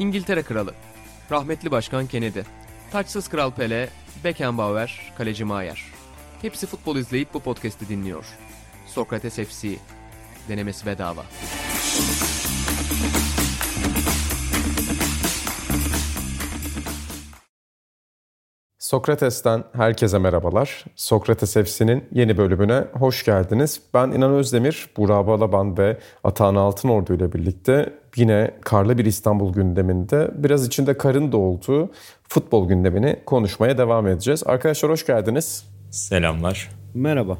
İngiltere Kralı, rahmetli Başkan Kennedy, taçsız Kral Pele, Beckenbauer, Kaleci Maier. Hepsi futbol izleyip bu podcast'i dinliyor. Sokrates FC, denemesi bedava. Sokrates'ten herkese merhabalar. Sokrates FC'nin yeni bölümüne hoş geldiniz. Ben İnan Özdemir, Burak Balaban ve Atahan Altınordu ile birlikte yine karlı bir İstanbul gündeminde biraz içinde karın da olduğu futbol gündemini konuşmaya devam edeceğiz. Arkadaşlar hoş geldiniz. Selamlar. Merhaba.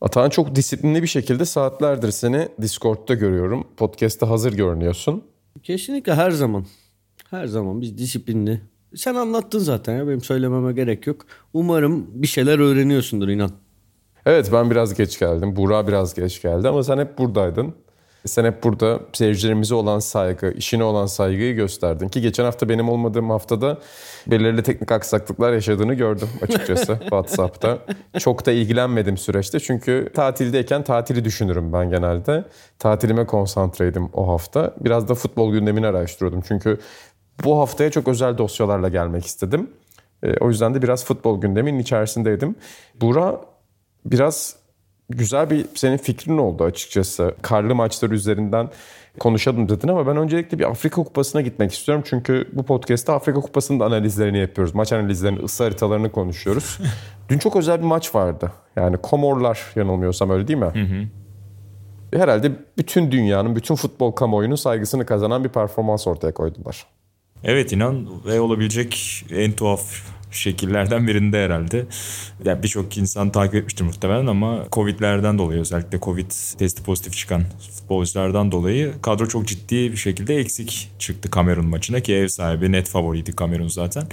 Atahan çok disiplinli bir şekilde saatlerdir seni Discord'da görüyorum. Podcast'ta hazır görünüyorsun. Kesinlikle her zaman. Her zaman biz disiplinli. Sen anlattın zaten ya benim söylememe gerek yok. Umarım bir şeyler öğreniyorsundur inan. Evet ben biraz geç geldim. Buğra biraz geç geldi ama sen hep buradaydın. Sen hep burada seyircilerimize olan saygı, işine olan saygıyı gösterdin. Ki geçen hafta benim olmadığım haftada belirli teknik aksaklıklar yaşadığını gördüm açıkçası WhatsApp'ta. Çok da ilgilenmedim süreçte çünkü tatildeyken tatili düşünürüm ben genelde. Tatilime konsantreydim o hafta. Biraz da futbol gündemini araştırıyordum çünkü bu haftaya çok özel dosyalarla gelmek istedim. E, o yüzden de biraz futbol gündeminin içerisindeydim. Bura biraz güzel bir senin fikrin oldu açıkçası. Karlı maçlar üzerinden konuşalım dedin ama ben öncelikle bir Afrika Kupası'na gitmek istiyorum. Çünkü bu podcast'te Afrika Kupası'nın da analizlerini yapıyoruz. Maç analizlerini, ısı haritalarını konuşuyoruz. Dün çok özel bir maç vardı. Yani Komorlar yanılmıyorsam öyle değil mi? Hı hı. Herhalde bütün dünyanın, bütün futbol kamuoyunun saygısını kazanan bir performans ortaya koydular. Evet inan ve olabilecek en tuhaf şekillerden birinde herhalde. Yani birçok insan takip etmiştir muhtemelen ama Covid'lerden dolayı özellikle Covid testi pozitif çıkan futbolculardan dolayı kadro çok ciddi bir şekilde eksik çıktı Kamerun maçına ki ev sahibi net favoriydi Kamerun zaten.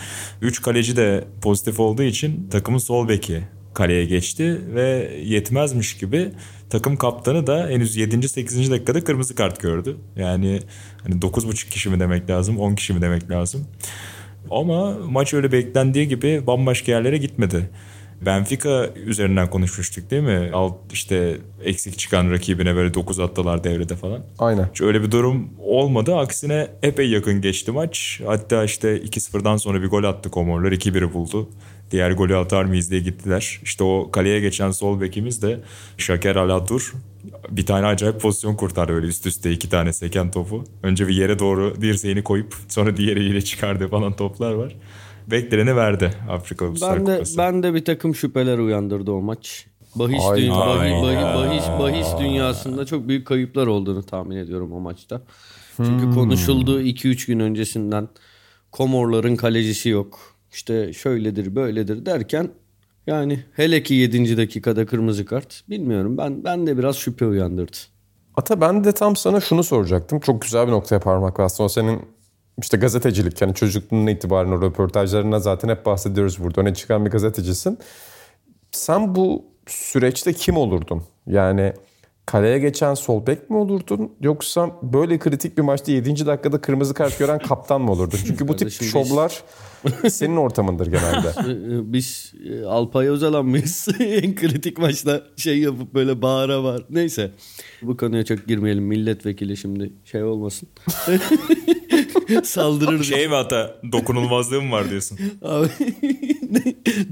3 kaleci de pozitif olduğu için takımın sol beki kaleye geçti ve yetmezmiş gibi takım kaptanı da henüz 7. 8. dakikada kırmızı kart gördü. Yani hani 9,5 kişi mi demek lazım 10 kişi mi demek lazım. Ama maç öyle beklendiği gibi bambaşka yerlere gitmedi. Benfica üzerinden konuşmuştuk değil mi? Alt işte eksik çıkan rakibine böyle 9 attılar devrede falan. Aynen. Hiç öyle bir durum olmadı. Aksine epey yakın geçti maç. Hatta işte 2-0'dan sonra bir gol attı Komorlar. 2-1'i buldu. Diğer golü atar mıyız diye gittiler. İşte o kaleye geçen sol bekimiz de Şaker Alatur bir tane acayip pozisyon kurtardı öyle üst üste iki tane seken topu. Önce bir yere doğru dirseğini koyup sonra diğeriyle çıkardı falan toplar var. Bekleneni verdi Afrika Uluslar ben de, Kupası. Ben de bir takım şüpheler uyandırdı o maç. Bahis, Ay, dü- ay bahi- bahi- ya. bahis, bahis dünyasında çok büyük kayıplar olduğunu tahmin ediyorum o maçta. Çünkü konuşuldu 2-3 gün öncesinden Komorların kalecisi yok. İşte şöyledir böyledir derken yani hele ki 7. dakikada kırmızı kart bilmiyorum ben ben de biraz şüphe uyandırdı. Ata ben de tam sana şunu soracaktım. Çok güzel bir noktaya parmak bastın. O senin işte gazetecilik yani çocukluğundan itibaren o röportajlarına zaten hep bahsediyoruz burada. Öne çıkan bir gazetecisin. Sen bu süreçte kim olurdun? Yani kaleye geçen sol bek mi olurdun? Yoksa böyle kritik bir maçta 7. dakikada kırmızı kart gören kaptan mı olurdun? Çünkü bu tip şovlar senin ortamındır genelde. Biz Alpay Özalan mıyız? en kritik maçta şey yapıp böyle bağıra var. Neyse. Bu konuya çok girmeyelim. Milletvekili şimdi şey olmasın. Saldırır. Şey mi hatta dokunulmazlığım var diyorsun. Abi,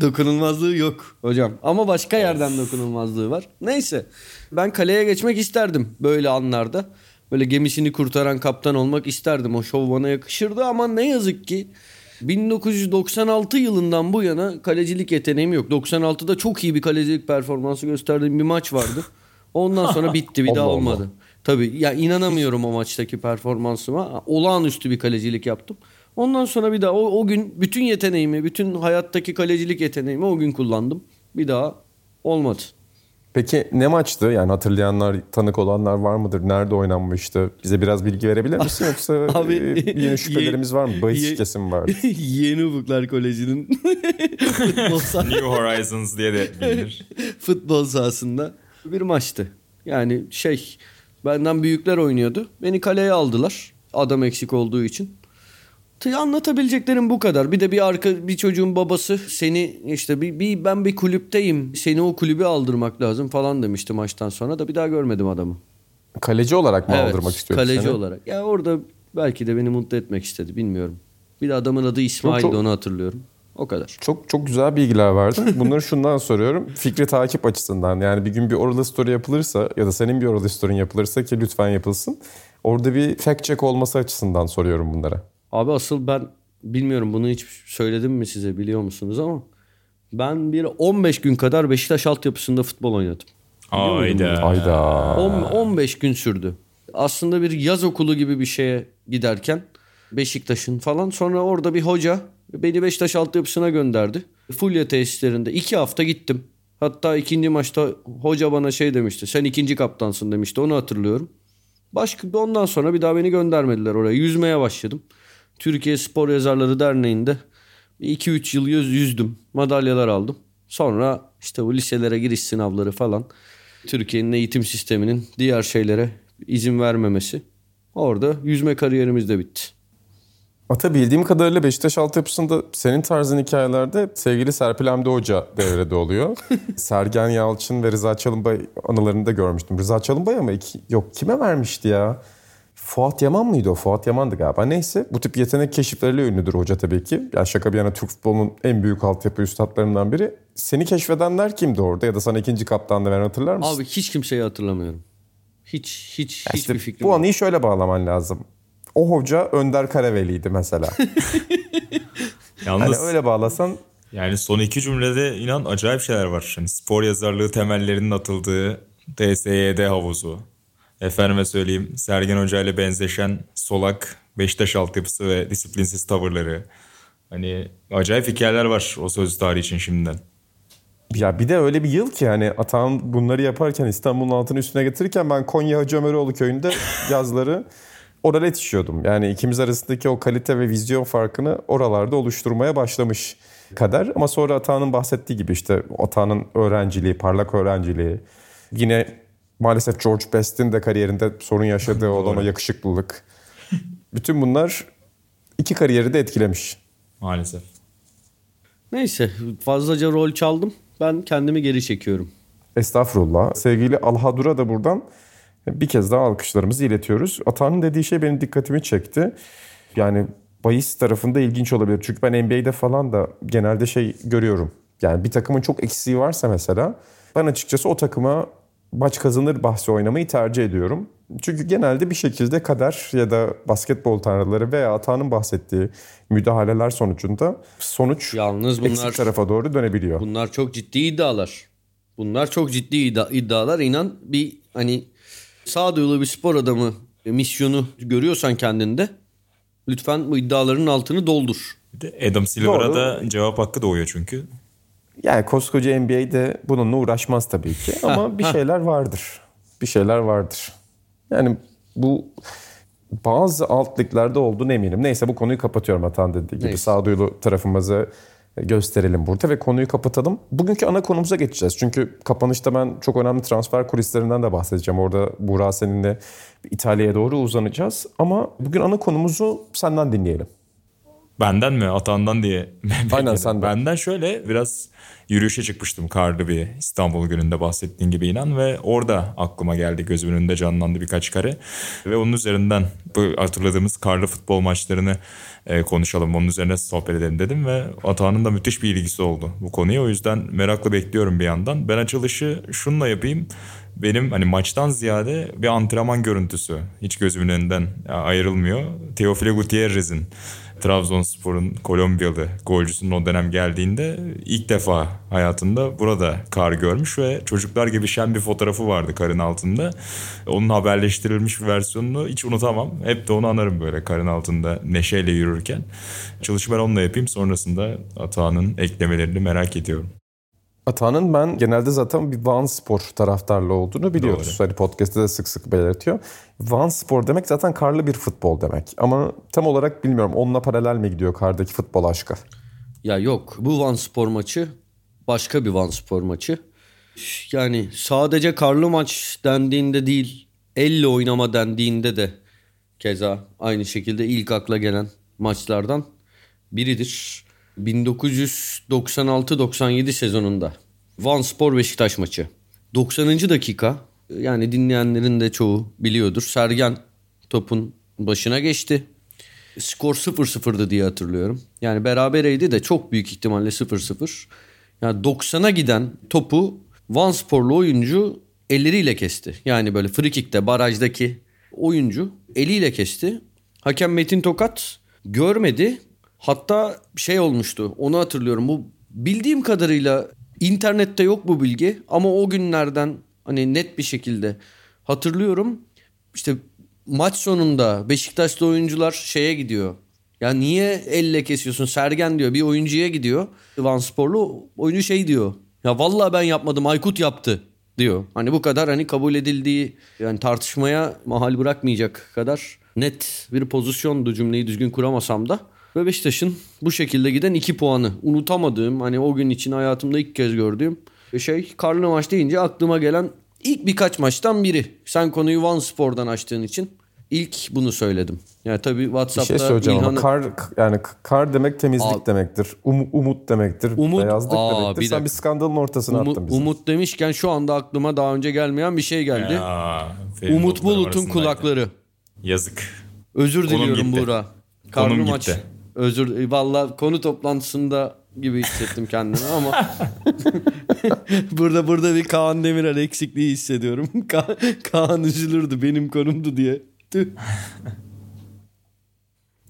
dokunulmazlığı yok hocam. Ama başka yerden dokunulmazlığı var. Neyse. Ben kaleye geçmek isterdim böyle anlarda. Böyle gemisini kurtaran kaptan olmak isterdim. O şov bana yakışırdı ama ne yazık ki 1996 yılından bu yana kalecilik yeteneğim yok. 96'da çok iyi bir kalecilik performansı gösterdiğim bir maç vardı. Ondan sonra bitti bir daha Allah Allah. olmadı. Tabii ya inanamıyorum o maçtaki performansıma. Olağanüstü bir kalecilik yaptım. Ondan sonra bir daha o, o gün bütün yeteneğimi, bütün hayattaki kalecilik yeteneğimi o gün kullandım. Bir daha olmadı. Peki ne maçtı? Yani hatırlayanlar, tanık olanlar var mıdır? Nerede oynanmıştı? Bize biraz bilgi verebilir misin? Yoksa Abi, e, yeni şüphelerimiz var mı? Bahis ye- kesim var. Yeni Ufuklar Koleji'nin New Horizons diye de bilinir. futbol sahasında bir maçtı. Yani şey benden büyükler oynuyordu. Beni kaleye aldılar. Adam eksik olduğu için. Anlatabileceklerim bu kadar. Bir de bir arka bir çocuğun babası seni işte bir, bir ben bir kulüpteyim. Seni o kulübe aldırmak lazım falan demişti maçtan sonra da bir daha görmedim adamı. Kaleci olarak mı Evet, aldırmak istiyorsun Kaleci seni? olarak. Ya orada Belki de beni mutlu etmek istedi bilmiyorum. Bir de adamın adı İsmail'di çok- onu hatırlıyorum. O kadar. Çok çok güzel bilgiler verdin. Bunları şundan soruyorum. Fikri takip açısından yani bir gün bir oral story yapılırsa ya da senin bir oral story'in yapılırsa ki lütfen yapılsın. Orada bir fact check olması açısından soruyorum bunlara. Abi asıl ben bilmiyorum bunu hiç söyledim mi size biliyor musunuz ama ben bir 15 gün kadar Beşiktaş altyapısında futbol oynadım. Ayda. On- 15 gün sürdü. Aslında bir yaz okulu gibi bir şeye giderken Beşiktaş'ın falan sonra orada bir hoca beni Beşiktaş altyapısına gönderdi. Fulya tesislerinde iki hafta gittim. Hatta ikinci maçta hoca bana şey demişti. Sen ikinci kaptansın demişti. Onu hatırlıyorum. Başka ondan sonra bir daha beni göndermediler oraya. Yüzmeye başladım. Türkiye Spor Yazarları Derneği'nde 2-3 yıl yüz, yüzdüm. Madalyalar aldım. Sonra işte bu liselere giriş sınavları falan. Türkiye'nin eğitim sisteminin diğer şeylere izin vermemesi. Orada yüzme kariyerimiz de bitti. Ata bildiğim kadarıyla Beşiktaş altyapısında senin tarzın hikayelerde sevgili Serpil Hamdi Hoca devrede oluyor. Sergen Yalçın ve Rıza Çalınbay anılarını da görmüştüm. Rıza Çalınbay ama iki, yok kime vermişti ya? Fuat Yaman mıydı o? Fuat Yaman'dı galiba. Neyse bu tip yetenek keşifleriyle ünlüdür hoca tabii ki. Yani şaka bir yana Türk futbolunun en büyük altyapı üstadlarından biri. Seni keşfedenler kimdi orada ya da sana ikinci kaptandı ben hatırlar mısın? Abi hiç kimseyi hatırlamıyorum. Hiç hiç Ya işte hiçbir fikrim bu yok. anıyı şöyle bağlaman lazım. O hoca Önder Karaveli'ydi mesela. Yalnız hani öyle bağlasan yani son iki cümlede inan acayip şeyler var. Hani spor yazarlığı temellerinin atıldığı TSYD havuzu. Efendime söyleyeyim Sergen Hoca ile benzeşen solak Beşiktaş altyapısı ve disiplinsiz tavırları. Hani acayip hikayeler var o sözlü tarih için şimdiden. Ya bir de öyle bir yıl ki hani Atahan bunları yaparken İstanbul'un altını üstüne getirirken ben Konya Hacı Ömeroğlu köyünde yazları orada yetişiyordum. Yani ikimiz arasındaki o kalite ve vizyon farkını oralarda oluşturmaya başlamış kader. Ama sonra Atahan'ın bahsettiği gibi işte Atahan'ın öğrenciliği, parlak öğrenciliği. Yine maalesef George Best'in de kariyerinde sorun yaşadığı olan o yakışıklılık. Bütün bunlar iki kariyeri de etkilemiş. Maalesef. Neyse fazlaca rol çaldım. Ben kendimi geri çekiyorum. Estağfurullah. Sevgili Alhadur'a da buradan bir kez daha alkışlarımızı iletiyoruz. Atağ'ın dediği şey benim dikkatimi çekti. Yani bahis tarafında ilginç olabilir. Çünkü ben NBA'de falan da genelde şey görüyorum. Yani bir takımın çok eksiği varsa mesela ben açıkçası o takıma maç kazanır bahsi oynamayı tercih ediyorum. Çünkü genelde bir şekilde kader ya da basketbol tanrıları veya Atağ'ın bahsettiği müdahaleler sonucunda sonuç Yalnız bunlar eksik tarafa doğru dönebiliyor. bunlar çok ciddi iddialar. Bunlar çok ciddi iddia- iddialar. İnan bir hani sağduyulu bir spor adamı misyonu görüyorsan kendinde lütfen bu iddiaların altını doldur. Bir de Adam Silver'a Doğru. da cevap hakkı doğuyor çünkü. Yani koskoca NBA'de bununla uğraşmaz tabii ki ama bir şeyler vardır. Bir şeyler vardır. Yani bu bazı alt liglerde olduğunu eminim. Neyse bu konuyu kapatıyorum Atan dediği gibi. Neyse. Sağduyulu tarafımızı gösterelim burada ve konuyu kapatalım. Bugünkü ana konumuza geçeceğiz. Çünkü kapanışta ben çok önemli transfer kulislerinden de bahsedeceğim. Orada Buğra seninle İtalya'ya doğru uzanacağız. Ama bugün ana konumuzu senden dinleyelim. Benden mi atandan diye bekledim. senden. Benden şöyle biraz yürüyüşe çıkmıştım karlı bir İstanbul gününde bahsettiğin gibi inan ve orada aklıma geldi gözümün önünde canlandı birkaç kare ve onun üzerinden bu hatırladığımız karlı futbol maçlarını e, konuşalım onun üzerine sohbet edelim dedim ve Atahan'ın da müthiş bir ilgisi oldu bu konuya o yüzden merakla bekliyorum bir yandan. Ben açılışı şunla yapayım benim hani maçtan ziyade bir antrenman görüntüsü hiç gözümün önünden ayrılmıyor. Teofilo Gutierrez'in Trabzonspor'un Kolombiyalı golcüsünün o dönem geldiğinde ilk defa hayatında burada kar görmüş ve çocuklar gibi şen bir fotoğrafı vardı karın altında. Onun haberleştirilmiş versiyonunu hiç unutamam. Hep de onu anarım böyle karın altında neşeyle yürürken. Ben onunla yapayım sonrasında Atağan'ın eklemelerini merak ediyorum. Atağan'ın ben genelde zaten bir Van Spor taraftarlı olduğunu biliyoruz. Hani podcast'te de sık sık belirtiyor. Van Spor demek zaten karlı bir futbol demek. Ama tam olarak bilmiyorum onunla paralel mi gidiyor kardaki futbol aşkı? Ya yok bu Van Spor maçı başka bir Van Spor maçı. Yani sadece karlı maç dendiğinde değil elle oynama dendiğinde de keza aynı şekilde ilk akla gelen maçlardan biridir. 1996-97 sezonunda Van Spor Beşiktaş maçı. 90. dakika yani dinleyenlerin de çoğu biliyordur. Sergen topun başına geçti. Skor 0-0'dı diye hatırlıyorum. Yani berabereydi de çok büyük ihtimalle 0-0. Yani 90'a giden topu Van Sporlu oyuncu elleriyle kesti. Yani böyle free kick'te barajdaki oyuncu eliyle kesti. Hakem Metin Tokat görmedi. Hatta şey olmuştu onu hatırlıyorum. Bu bildiğim kadarıyla internette yok bu bilgi ama o günlerden hani net bir şekilde hatırlıyorum. İşte maç sonunda Beşiktaş'ta oyuncular şeye gidiyor. Ya niye elle kesiyorsun Sergen diyor bir oyuncuya gidiyor. Van Sporlu oyuncu şey diyor. Ya vallahi ben yapmadım Aykut yaptı diyor. Hani bu kadar hani kabul edildiği yani tartışmaya mahal bırakmayacak kadar net bir pozisyondu cümleyi düzgün kuramasam da. Ve Beşiktaş'ın bu şekilde giden iki puanı unutamadığım hani o gün için hayatımda ilk kez gördüğüm şey karlı maç deyince aklıma gelen ilk birkaç maçtan biri. Sen konuyu Van Spor'dan açtığın için ilk bunu söyledim. Yani tabii Bir WhatsApp'ta şey söyleyeceğim İlhan'ı- ama kar yani kar demek temizlik Abi- demektir. Um- umut demektir. Umut- beyazlık Aa, demektir. bir Sen dakika. bir skandalın ortasına Umut, attın bizi. Umut demişken şu anda aklıma daha önce gelmeyen bir şey geldi. Ya, Umut Bulut'un kulakları. Yazık. Özür Konum diliyorum gitti. Buğra. Konum Karlı gitti. Özür valla konu toplantısında gibi hissettim kendimi ama burada burada bir Kaan Demirel eksikliği hissediyorum. Ka- Kaan üzülürdü benim konumdu diye.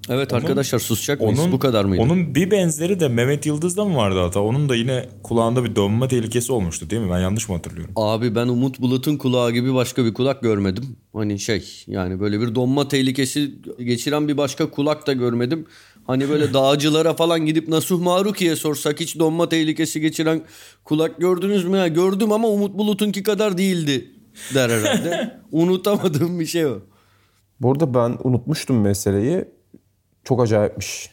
Evet Onun- arkadaşlar susacak mıyız? Bu kadar mıydı? Onun bir benzeri de Mehmet Yıldız'da mı vardı hatta? Onun da yine kulağında bir donma tehlikesi olmuştu değil mi? Ben yanlış mı hatırlıyorum? Abi ben Umut Bulut'un kulağı gibi başka bir kulak görmedim. Hani şey yani böyle bir donma tehlikesi geçiren bir başka kulak da görmedim. Hani böyle dağcılara falan gidip Nasuh Maruki'ye sorsak hiç donma tehlikesi geçiren kulak gördünüz mü? Ya gördüm ama Umut Bulut'unki kadar değildi der herhalde. Unutamadığım bir şey o. Bu arada ben unutmuştum meseleyi. Çok acayipmiş.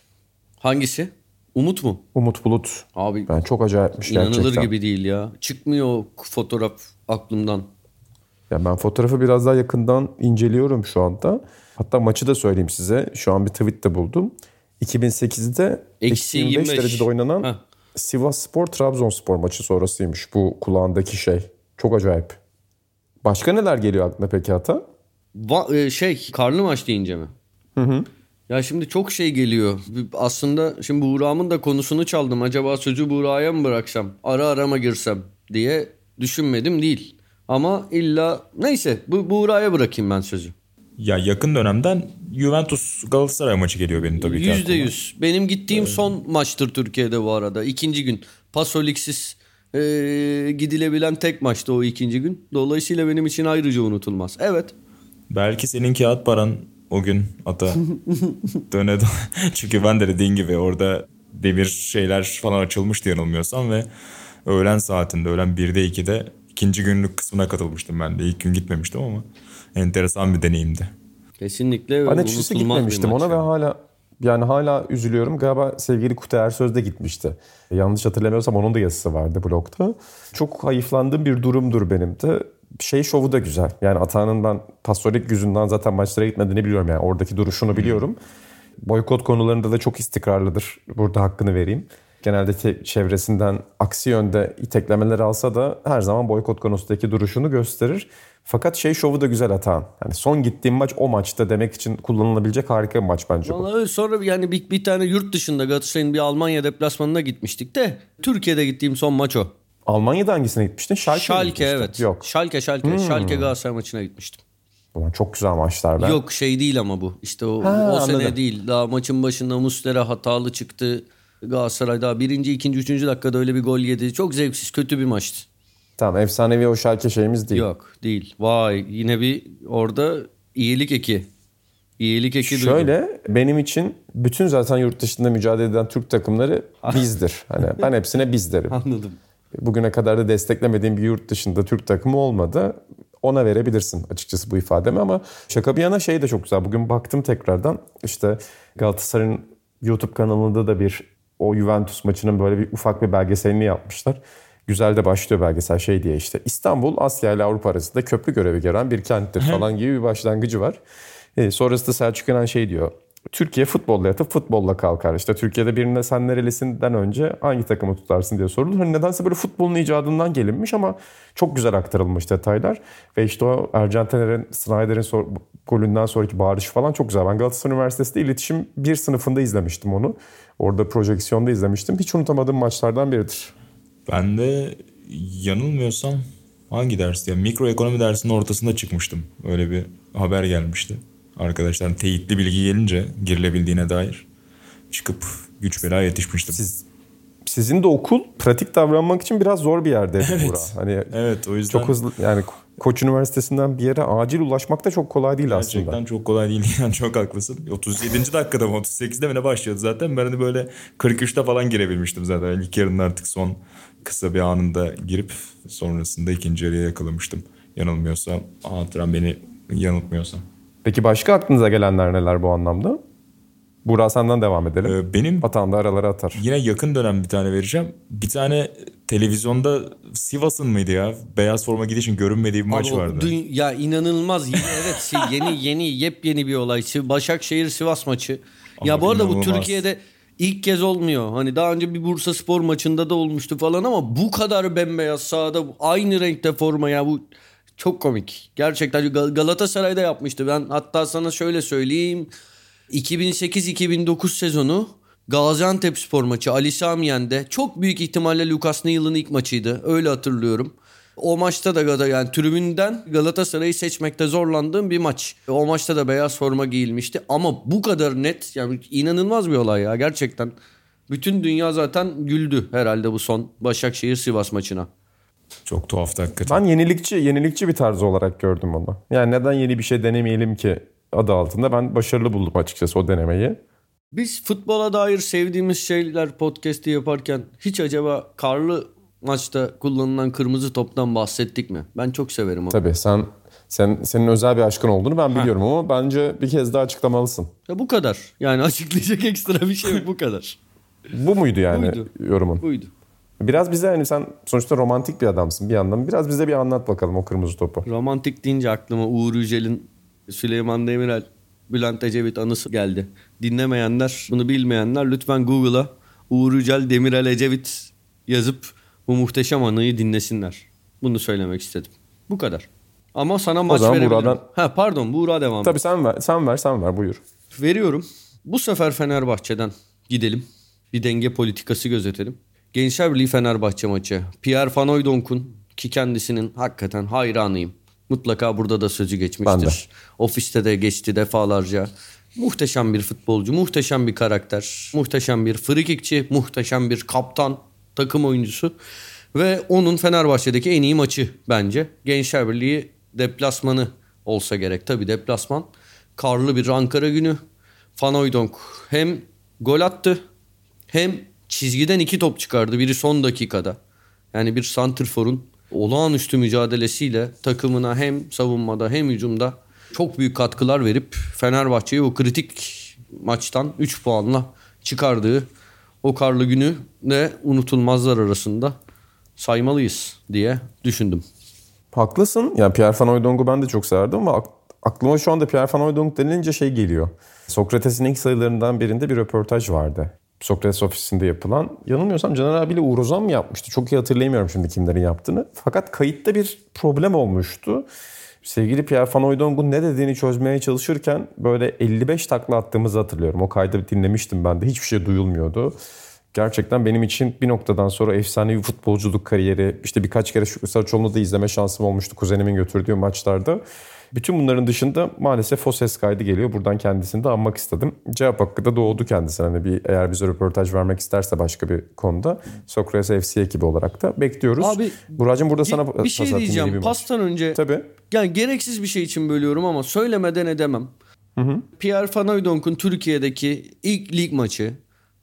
Hangisi? Umut mu? Umut Bulut. Abi Ben çok acayipmiş inanılır gerçekten. gibi değil ya. Çıkmıyor o fotoğraf aklımdan. Ya ben fotoğrafı biraz daha yakından inceliyorum şu anda. Hatta maçı da söyleyeyim size. Şu an bir tweet de buldum. 2008'de Eksi eksi 25 25 derecede oynanan Heh. Sivas Spor Trabzonspor maçı sonrasıymış bu kulağındaki şey. Çok acayip. Başka neler geliyor aklına peki Ata? Va- e, şey karlı maç deyince mi? Ya şimdi çok şey geliyor. Aslında şimdi Buğra'mın da konusunu çaldım. Acaba sözü Buğra'ya mı bıraksam? Ara arama girsem diye düşünmedim değil. Ama illa neyse bu Buğra'ya bırakayım ben sözü. Ya yakın dönemden Juventus Galatasaray maçı geliyor benim tabii ki. Yüzde aklıma. yüz. Benim gittiğim son maçtır Türkiye'de bu arada. İkinci gün. Pasoliksiz e, gidilebilen tek maçtı o ikinci gün. Dolayısıyla benim için ayrıca unutulmaz. Evet. Belki senin kağıt paran o gün ata döne dö- Çünkü ben de dediğin gibi orada demir şeyler falan açılmıştı yanılmıyorsam ve öğlen saatinde öğlen 1'de 2'de ikinci günlük kısmına katılmıştım ben de. İlk gün gitmemiştim ama enteresan bir deneyimdi. Kesinlikle Ben açıkçası gitmemiştim ona ve hala yani hala üzülüyorum. Galiba sevgili Kutay Ersöz de gitmişti. Yanlış hatırlamıyorsam onun da yazısı vardı blogda. Çok hayıflandığım bir durumdur benim de. Şey şovu da güzel. Yani Atağan'ın ben pastorik yüzünden zaten maçlara gitmediğini biliyorum. Yani oradaki duruşunu biliyorum. Boykot konularında da çok istikrarlıdır. Burada hakkını vereyim. Genelde te- çevresinden aksi yönde iteklemeler alsa da her zaman boykot konusundaki duruşunu gösterir. Fakat şey şovu da güzel Atahan. Yani son gittiğim maç o maçta demek için kullanılabilecek harika bir maç bence bu. Vallahi sonra yani bir, bir tane yurt dışında Galatasaray'ın bir Almanya deplasmanına gitmiştik de Türkiye'de gittiğim son maç o. Almanya'da hangisine gitmiştin? Schalke, Schalke evet. Yok. Schalke Schalke. Schalke Galatasaray maçına gitmiştim. Ulan çok güzel maçlar ben. Yok şey değil ama bu. İşte o, Ha, o sene değil. Daha maçın başında Muslera hatalı çıktı. Galatasaray daha birinci, ikinci, üçüncü dakikada öyle bir gol yedi. Çok zevksiz, kötü bir maçtı. Tamam efsanevi o Schalke şeyimiz değil. Yok değil. Vay yine bir orada iyilik eki. İyilik eki duydum. Şöyle benim için bütün zaten yurt dışında mücadele eden Türk takımları bizdir. Hani ben hepsine biz derim. Anladım. Bugüne kadar da desteklemediğim bir yurt dışında Türk takımı olmadı. Ona verebilirsin açıkçası bu ifademi ama şaka bir yana şey de çok güzel. Bugün baktım tekrardan işte Galatasaray'ın YouTube kanalında da bir o Juventus maçının böyle bir ufak bir belgeselini yapmışlar. Güzel de başlıyor belgesel şey diye işte. İstanbul Asya ile Avrupa arasında köprü görevi gören bir kenttir falan gibi bir başlangıcı var. E, sonrasında Selçuk İnan şey diyor. Türkiye futbolla yatıp futbolla kalkar. İşte Türkiye'de birine sen nerelisinden önce hangi takımı tutarsın diye sorulur. Hani nedense böyle futbolun icadından gelinmiş ama çok güzel aktarılmış detaylar. Ve işte o Ercan Taner'in, Snyder'in sor- golünden sonraki bağırış falan çok güzel. Ben Galatasaray Üniversitesi'nde iletişim bir sınıfında izlemiştim onu. Orada projeksiyonda izlemiştim. Hiç unutamadığım maçlardan biridir. Ben de yanılmıyorsam hangi dersti? Yani mikroekonomi dersinin ortasında çıkmıştım. Öyle bir haber gelmişti. Arkadaşlar teyitli bilgi gelince girilebildiğine dair çıkıp güç bela yetişmiştim. Siz sizin de okul pratik davranmak için biraz zor bir yerde evet. Burak. Hani evet o yüzden çok hızlı yani Koç Üniversitesi'nden bir yere acil ulaşmak da çok kolay değil gerçekten aslında. Gerçekten çok kolay değil. Yani çok haklısın. 37. dakikada mı 38'de mi ne başladı zaten. Ben de böyle 43'te falan girebilmiştim zaten. İlk yarının artık son kısa bir anında girip sonrasında ikinci yarıya yakalamıştım. Yanılmıyorsam hatıram beni yanıltmıyorsam. Peki başka aklınıza gelenler neler bu anlamda? Burak senden devam edelim. Ee, benim Atan da aralara atar. Yine yakın dönem bir tane vereceğim. Bir tane televizyonda Sivas'ın mıydı ya? Beyaz forma gidişin görünmediği bir maç Abi o vardı. dü- ya inanılmaz. Evet şey, yeni yeni yepyeni bir olay. Başakşehir Sivas maçı. ya Abi bu arada bu inanılmaz. Türkiye'de ilk kez olmuyor. Hani daha önce bir Bursa Spor maçında da olmuştu falan ama bu kadar bembeyaz sahada aynı renkte forma ya bu çok komik. Gerçekten Gal- Galatasaray'da yapmıştı. Ben hatta sana şöyle söyleyeyim. 2008-2009 sezonu Gaziantep spor maçı Ali Sami Yen'de çok büyük ihtimalle Lucas Neal'ın ilk maçıydı. Öyle hatırlıyorum. O maçta da Gada yani tribünden Galatasaray'ı seçmekte zorlandığım bir maç. O maçta da beyaz forma giyilmişti ama bu kadar net yani inanılmaz bir olay ya gerçekten. Bütün dünya zaten güldü herhalde bu son Başakşehir Sivas maçına. Çok tuhaftı hakikaten. Ben yenilikçi yenilikçi bir tarz olarak gördüm onu. Yani neden yeni bir şey denemeyelim ki adı altında ben başarılı buldum açıkçası o denemeyi. Biz futbola dair sevdiğimiz şeyler podcast'i yaparken hiç acaba karlı maçta kullanılan kırmızı toptan bahsettik mi? Ben çok severim onu. Tabii sen sen senin özel bir aşkın olduğunu ben biliyorum ama bence bir kez daha açıklamalısın. Ya bu kadar. Yani açıklayacak ekstra bir şey bu kadar. Bu muydu yani Buydu. yorumun? Buydu. Biraz bize hani sen sonuçta romantik bir adamsın bir yandan. Biraz bize bir anlat bakalım o kırmızı topu. Romantik deyince aklıma Uğur Yücel'in Süleyman Demirel, Bülent Ecevit anısı geldi. Dinlemeyenler, bunu bilmeyenler lütfen Google'a Uğur Yücel, Demirel Ecevit yazıp bu muhteşem anıyı dinlesinler. Bunu söylemek istedim. Bu kadar. Ama sana maç verebilirim. Buğra'dan- Ha pardon Buğra devam. Tabii sen ver, sen ver, sen ver buyur. Veriyorum. Bu sefer Fenerbahçe'den gidelim. Bir denge politikası gözetelim. Gençler Birliği Fenerbahçe maçı. Pierre Van Hooydonk'un ki kendisinin hakikaten hayranıyım. Mutlaka burada da sözü geçmiştir. Ofiste de geçti defalarca. Muhteşem bir futbolcu, muhteşem bir karakter, muhteşem bir frikikçi, muhteşem bir kaptan, takım oyuncusu. Ve onun Fenerbahçe'deki en iyi maçı bence. Gençler Birliği deplasmanı olsa gerek. Tabii deplasman. Karlı bir Ankara günü. Van Hooijdonk hem gol attı hem çizgiden iki top çıkardı. Biri son dakikada. Yani bir santrforun olağanüstü mücadelesiyle takımına hem savunmada hem hücumda çok büyük katkılar verip Fenerbahçe'yi o kritik maçtan 3 puanla çıkardığı o karlı günü de unutulmazlar arasında saymalıyız diye düşündüm. Haklısın. Yani Pierre Van Hooydonk'u ben de çok severdim ama ak- aklıma şu anda Pierre Van Hooijdonk denilince şey geliyor. Sokrates'in ilk sayılarından birinde bir röportaj vardı. Sokrates ofisinde yapılan. Yanılmıyorsam Caner abiyle Uğur Ozan mı yapmıştı? Çok iyi hatırlayamıyorum şimdi kimlerin yaptığını. Fakat kayıtta bir problem olmuştu. Sevgili Pierre Van Hooijdonk'un ne dediğini çözmeye çalışırken böyle 55 takla attığımızı hatırlıyorum. O kaydı dinlemiştim ben de. Hiçbir şey duyulmuyordu. Gerçekten benim için bir noktadan sonra efsane bir futbolculuk kariyeri. işte birkaç kere Şükrü Saraçoğlu'nu da izleme şansım olmuştu kuzenimin götürdüğü maçlarda. Bütün bunların dışında maalesef o ses kaydı geliyor. Buradan kendisini de anmak istedim. Cevap hakkı da doğdu kendisine. Hani bir, eğer bize röportaj vermek isterse başka bir konuda Sokrates FC ekibi olarak da bekliyoruz. Abi, Buracığım burada sana bir, pas bir şey diyeceğim. bir maç. Pastan önce Tabii. yani gereksiz bir şey için bölüyorum ama söylemeden edemem. Pierre Van Türkiye'deki ilk lig maçı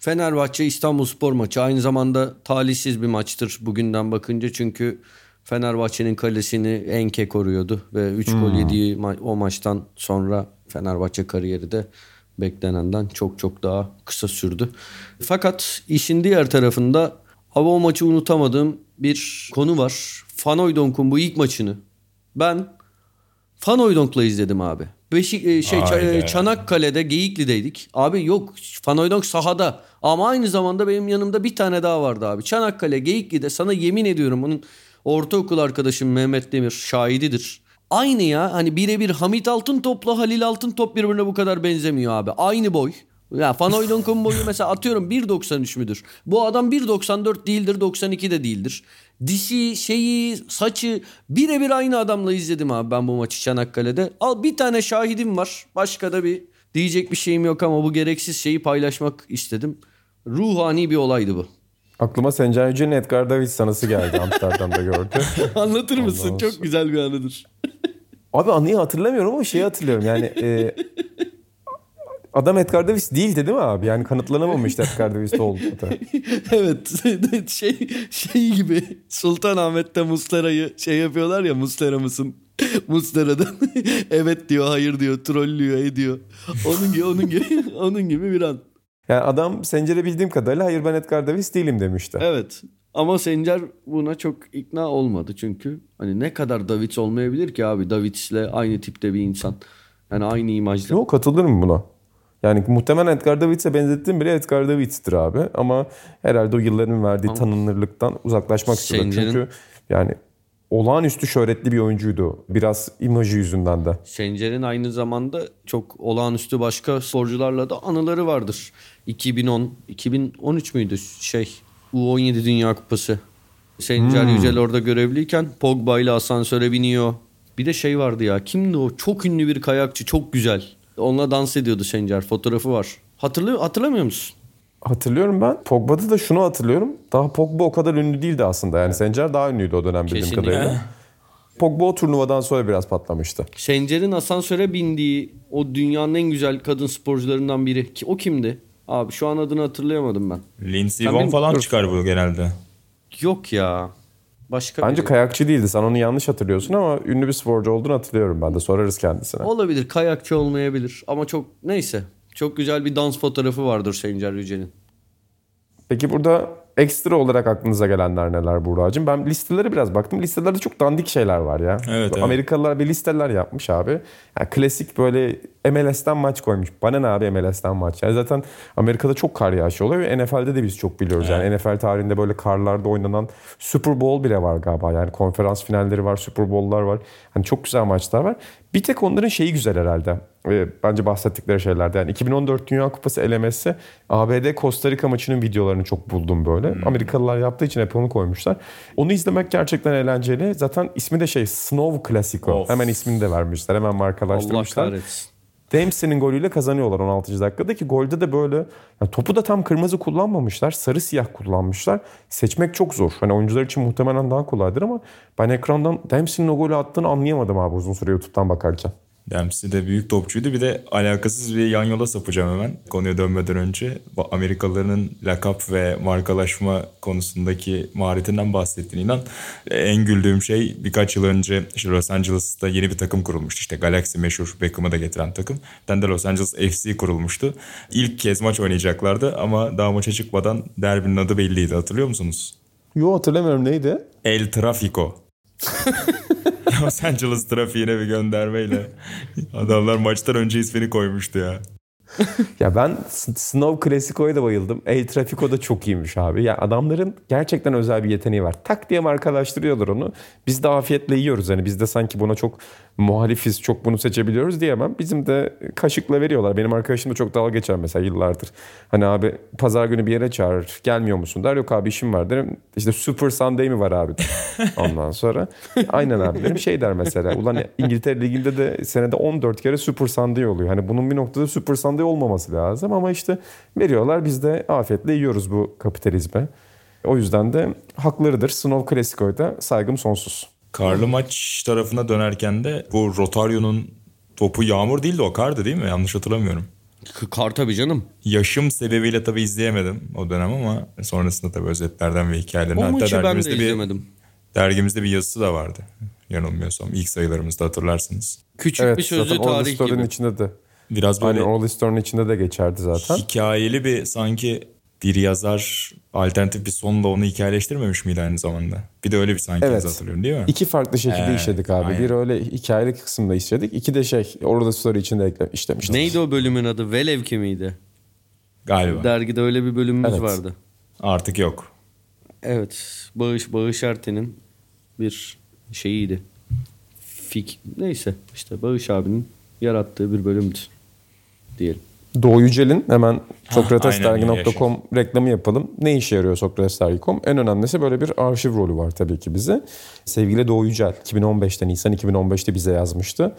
Fenerbahçe İstanbul Spor maçı aynı zamanda talihsiz bir maçtır bugünden bakınca çünkü Fenerbahçe'nin kalesini Enke koruyordu ve 3 gol yediği ma- o maçtan sonra Fenerbahçe kariyeri de beklenenden çok çok daha kısa sürdü. Fakat işin diğer tarafında abi o maçı unutamadığım bir konu var. Hooijdonk'un bu ilk maçını ben Van Hooijdonk'la izledim abi. Beşik e, şey Ça- Hayda. e, Çanakkale'de Geyikli'deydik. Abi yok Fanoydonk sahada. Ama aynı zamanda benim yanımda bir tane daha vardı abi. Çanakkale Geyikli'de sana yemin ediyorum onun ortaokul arkadaşım Mehmet Demir şahididir. Aynı ya hani birebir Hamit Altıntop'la Halil Altıntop birbirine bu kadar benzemiyor abi. Aynı boy. Ya Fanoydonk'un boyu mesela atıyorum 1.93 müdür? Bu adam 1.94 değildir 92 de değildir. Dişi, şeyi, saçı birebir aynı adamla izledim abi ben bu maçı Çanakkale'de. Al bir tane şahidim var. Başka da bir diyecek bir şeyim yok ama bu gereksiz şeyi paylaşmak istedim. Ruhani bir olaydı bu. Aklıma Sencer Yücel'in Edgar Davids sanısı geldi Amsterdam'da gördü. Anlatır mısın? olsun. Çok güzel bir anıdır. Abi anıyı hatırlamıyorum ama şeyi hatırlıyorum yani e, adam Edgar Davis değildi değil mi abi? Yani kanıtlanamamıştı Edgar Davis'te olduğu da. evet şey şey gibi Sultanahmet'te Muslera'yı şey yapıyorlar ya Muslera mısın? Muslera'dan evet diyor hayır diyor trollüyor ediyor. Onun gibi onun gibi onun gibi bir an. Yani adam Sencer'e bildiğim kadarıyla hayır ben Edgar Davis değilim demişti. Evet. Ama Sencer buna çok ikna olmadı çünkü hani ne kadar Davids olmayabilir ki abi Davids'le aynı tipte bir insan. Yani aynı imajda. Yok katılırım buna. Yani muhtemelen Edgar Davids'e benzettiğim biri Edgar Davids'tir abi. Ama herhalde o yılların verdiği tanınırlıktan uzaklaşmak istiyor. Sencer'in- Çünkü yani olağanüstü şöhretli bir oyuncuydu. Biraz imajı yüzünden de. Sencer'in aynı zamanda çok olağanüstü başka sporcularla da anıları vardır. 2010, 2013 müydü şey U17 Dünya Kupası. Sencer Yücel orada görevliyken Pogba ile asansöre biniyor. Bir de şey vardı ya kimdi o? Çok ünlü bir kayakçı çok güzel. Onunla dans ediyordu Sencer fotoğrafı var. Hatırlıyor, hatırlamıyor musun? Hatırlıyorum ben. Pogba'da da şunu hatırlıyorum. Daha Pogba o kadar ünlü değildi aslında. Yani Sencer daha ünlüydü o dönem bildiğim Kesinlikle. kadarıyla. Pogba o turnuvadan sonra biraz patlamıştı. Sencer'in asansöre bindiği o dünyanın en güzel kadın sporcularından biri. Ki O kimdi? Abi şu an adını hatırlayamadım ben. Lindsey Vonn falan Dur. çıkar bu genelde. Yok ya. Başka Bence biri. kayakçı değildi. Sen onu yanlış hatırlıyorsun ama ünlü bir sporcu olduğunu hatırlıyorum ben de. Sorarız kendisine. Olabilir. Kayakçı olmayabilir. Ama çok neyse. Çok güzel bir dans fotoğrafı vardır Sencer Yücel'in. Peki burada ekstra olarak aklınıza gelenler neler Buğra'cığım? Ben listelere biraz baktım. Listelerde çok dandik şeyler var ya. Evet, evet. Amerikalılar bir listeler yapmış abi. Yani klasik böyle MLS'ten maç koymuş. Bana ne abi MLS'ten maç? Yani zaten Amerika'da çok kar yağışı oluyor ve NFL'de de biz çok biliyoruz. Yani NFL tarihinde böyle karlarda oynanan Super Bowl bile var galiba. Yani konferans finalleri var, Super Bowl'lar var. Hani çok güzel maçlar var. Bir tek onların şeyi güzel herhalde. Ee, bence bahsettikleri şeylerde. Yani 2014 Dünya Kupası elemesi ABD Costa Rica maçının videolarını çok buldum böyle. Amerikalılar yaptığı için hep onu koymuşlar. Onu izlemek gerçekten eğlenceli. Zaten ismi de şey Snow Classico. Of. Hemen ismini de vermişler. Hemen Allah markalaştırmışlar. kahretsin. Dempsey'nin golüyle kazanıyorlar 16. dakikada ki golde de böyle yani topu da tam kırmızı kullanmamışlar. Sarı siyah kullanmışlar. Seçmek çok zor. Hani oyuncular için muhtemelen daha kolaydır ama ben ekrandan Dempsey'nin o golü attığını anlayamadım abi uzun süre YouTube'dan bakarken. Dempsey de büyük topçuydu. Bir de alakasız bir yan yola sapacağım hemen. Konuya dönmeden önce. Amerikalıların lakap ve markalaşma konusundaki maharetinden bahsettin inan. En güldüğüm şey birkaç yıl önce işte Los Angeles'ta yeni bir takım kurulmuştu. İşte Galaxy meşhur Beckham'ı da getiren takım. Tane de Los Angeles FC kurulmuştu. İlk kez maç oynayacaklardı ama daha maça çıkmadan derbinin adı belliydi. Hatırlıyor musunuz? Yo hatırlamıyorum neydi? El Trafico. Los Angeles trafiğine bir göndermeyle. Adamlar maçtan önce ismini koymuştu ya. Ya ben Snow Classico'ya da bayıldım. El Trafico da çok iyiymiş abi. Ya adamların gerçekten özel bir yeteneği var. Tak diye markalaştırıyorlar onu. Biz de afiyetle yiyoruz. Hani biz de sanki buna çok muhalifiz, çok bunu seçebiliyoruz diyemem. Bizim de kaşıkla veriyorlar. Benim arkadaşım da çok dalga geçer mesela yıllardır. Hani abi pazar günü bir yere çağırır. Gelmiyor musun der. Yok abi işim var derim. İşte Super Sunday mi var abi. Ondan sonra aynen abi derim. Şey der mesela. Ulan İngiltere Ligi'nde de senede 14 kere Super Sunday oluyor. Hani bunun bir noktada Super Sunday olmaması lazım ama işte veriyorlar. Biz de afiyetle yiyoruz bu kapitalizme. O yüzden de haklarıdır. Snow Classico'da saygım sonsuz. Karlı maç tarafına dönerken de bu Rotario'nun topu yağmur değildi o kardı değil mi? Yanlış hatırlamıyorum. Kar tabii canım. Yaşım sebebiyle tabii izleyemedim o dönem ama sonrasında tabii özetlerden ve hikayelerden. O Hatta maçı ben de dergimizde bir, izlemedim. dergimizde bir yazısı da vardı. Yanılmıyorsam ilk sayılarımızda hatırlarsınız. Küçük Evet bir sözlü tarih gibi. içinde de. Biraz Hani böyle All the Story'nin içinde de geçerdi zaten. hikayeli bir sanki bir yazar alternatif bir sonla onu hikayeleştirmemiş miydi aynı zamanda? Bir de öyle bir sanki Evet. hatırlıyorum değil mi? İki farklı şekilde Evet, işledik abi. aynen. Bir öyle hikayeli kısımda işledik. İki de şey orada story içinde işlemiştik. Neydi o bölümün adı? Velevki miydi? Galiba. Dergide öyle bir bölümümüz Evet. vardı. Artık yok. Evet. Bağış Bağış Erten'in bir şeyiydi. Fik neyse işte Bağış abinin yarattığı bir bölümdü diyelim. Doğu Yücel'in hemen sokratesdergi.com reklamı yapalım. Ne işe yarıyor Sokratesdergi.com? En önemlisi böyle bir arşiv rolü var tabii ki bize. Sevgili Doğu Yücel 2015'te Nisan 2015'te bize yazmıştı.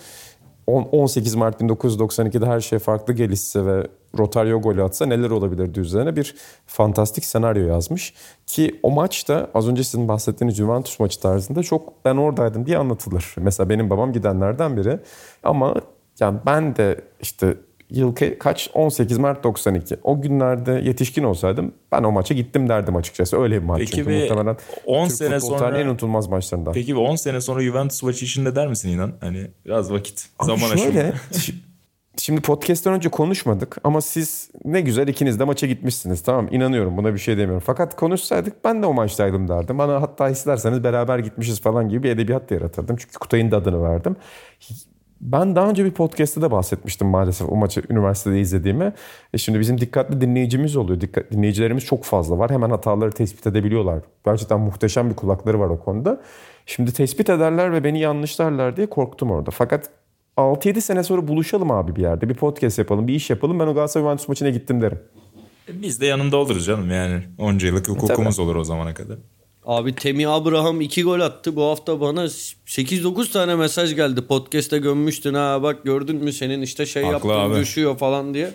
On- 18 Mart 1992'de her şey farklı gelişse ve Rotario golü atsa neler olabilirdi üzerine bir fantastik senaryo yazmış. Ki o maç da az önce sizin bahsettiğiniz Juventus maçı tarzında çok ben oradaydım diye anlatılır. Mesela benim babam gidenlerden biri. Ama yani ben de işte yıl ke- kaç? 18 Mart 92. O günlerde yetişkin olsaydım ben o maça gittim derdim açıkçası. Öyle bir maç Peki çünkü bir muhtemelen 10 Türk sene sonra- en unutulmaz maçlarından. Peki bir 10 sene sonra Juventus maçı içinde der misin inan? Hani biraz vakit. Abi zaman aşımı. şöyle, Şimdi podcast'ten önce konuşmadık ama siz ne güzel ikiniz de maça gitmişsiniz. Tamam inanıyorum buna bir şey demiyorum. Fakat konuşsaydık ben de o maçtaydım derdim. Bana hatta isterseniz beraber gitmişiz falan gibi bir edebiyat da yaratırdım. Çünkü Kutay'ın da adını verdim. Ben daha önce bir podcast'te de bahsetmiştim maalesef o maçı üniversitede izlediğimi. E şimdi bizim dikkatli dinleyicimiz oluyor. Dikkat, dinleyicilerimiz çok fazla var. Hemen hataları tespit edebiliyorlar. Gerçekten muhteşem bir kulakları var o konuda. Şimdi tespit ederler ve beni yanlışlarlar diye korktum orada. Fakat 6-7 sene sonra buluşalım abi bir yerde. Bir podcast yapalım, bir iş yapalım. Ben o Galatasaray Juventus maçına gittim derim. Biz de yanında oluruz canım yani. Onca yıllık hukukumuz olur o zamana kadar. Abi Temi Abraham 2 gol attı. Bu hafta bana 8-9 tane mesaj geldi. Podcast'te gömmüştün ha bak gördün mü senin işte şey Haklı yaptın abi. düşüyor falan diye.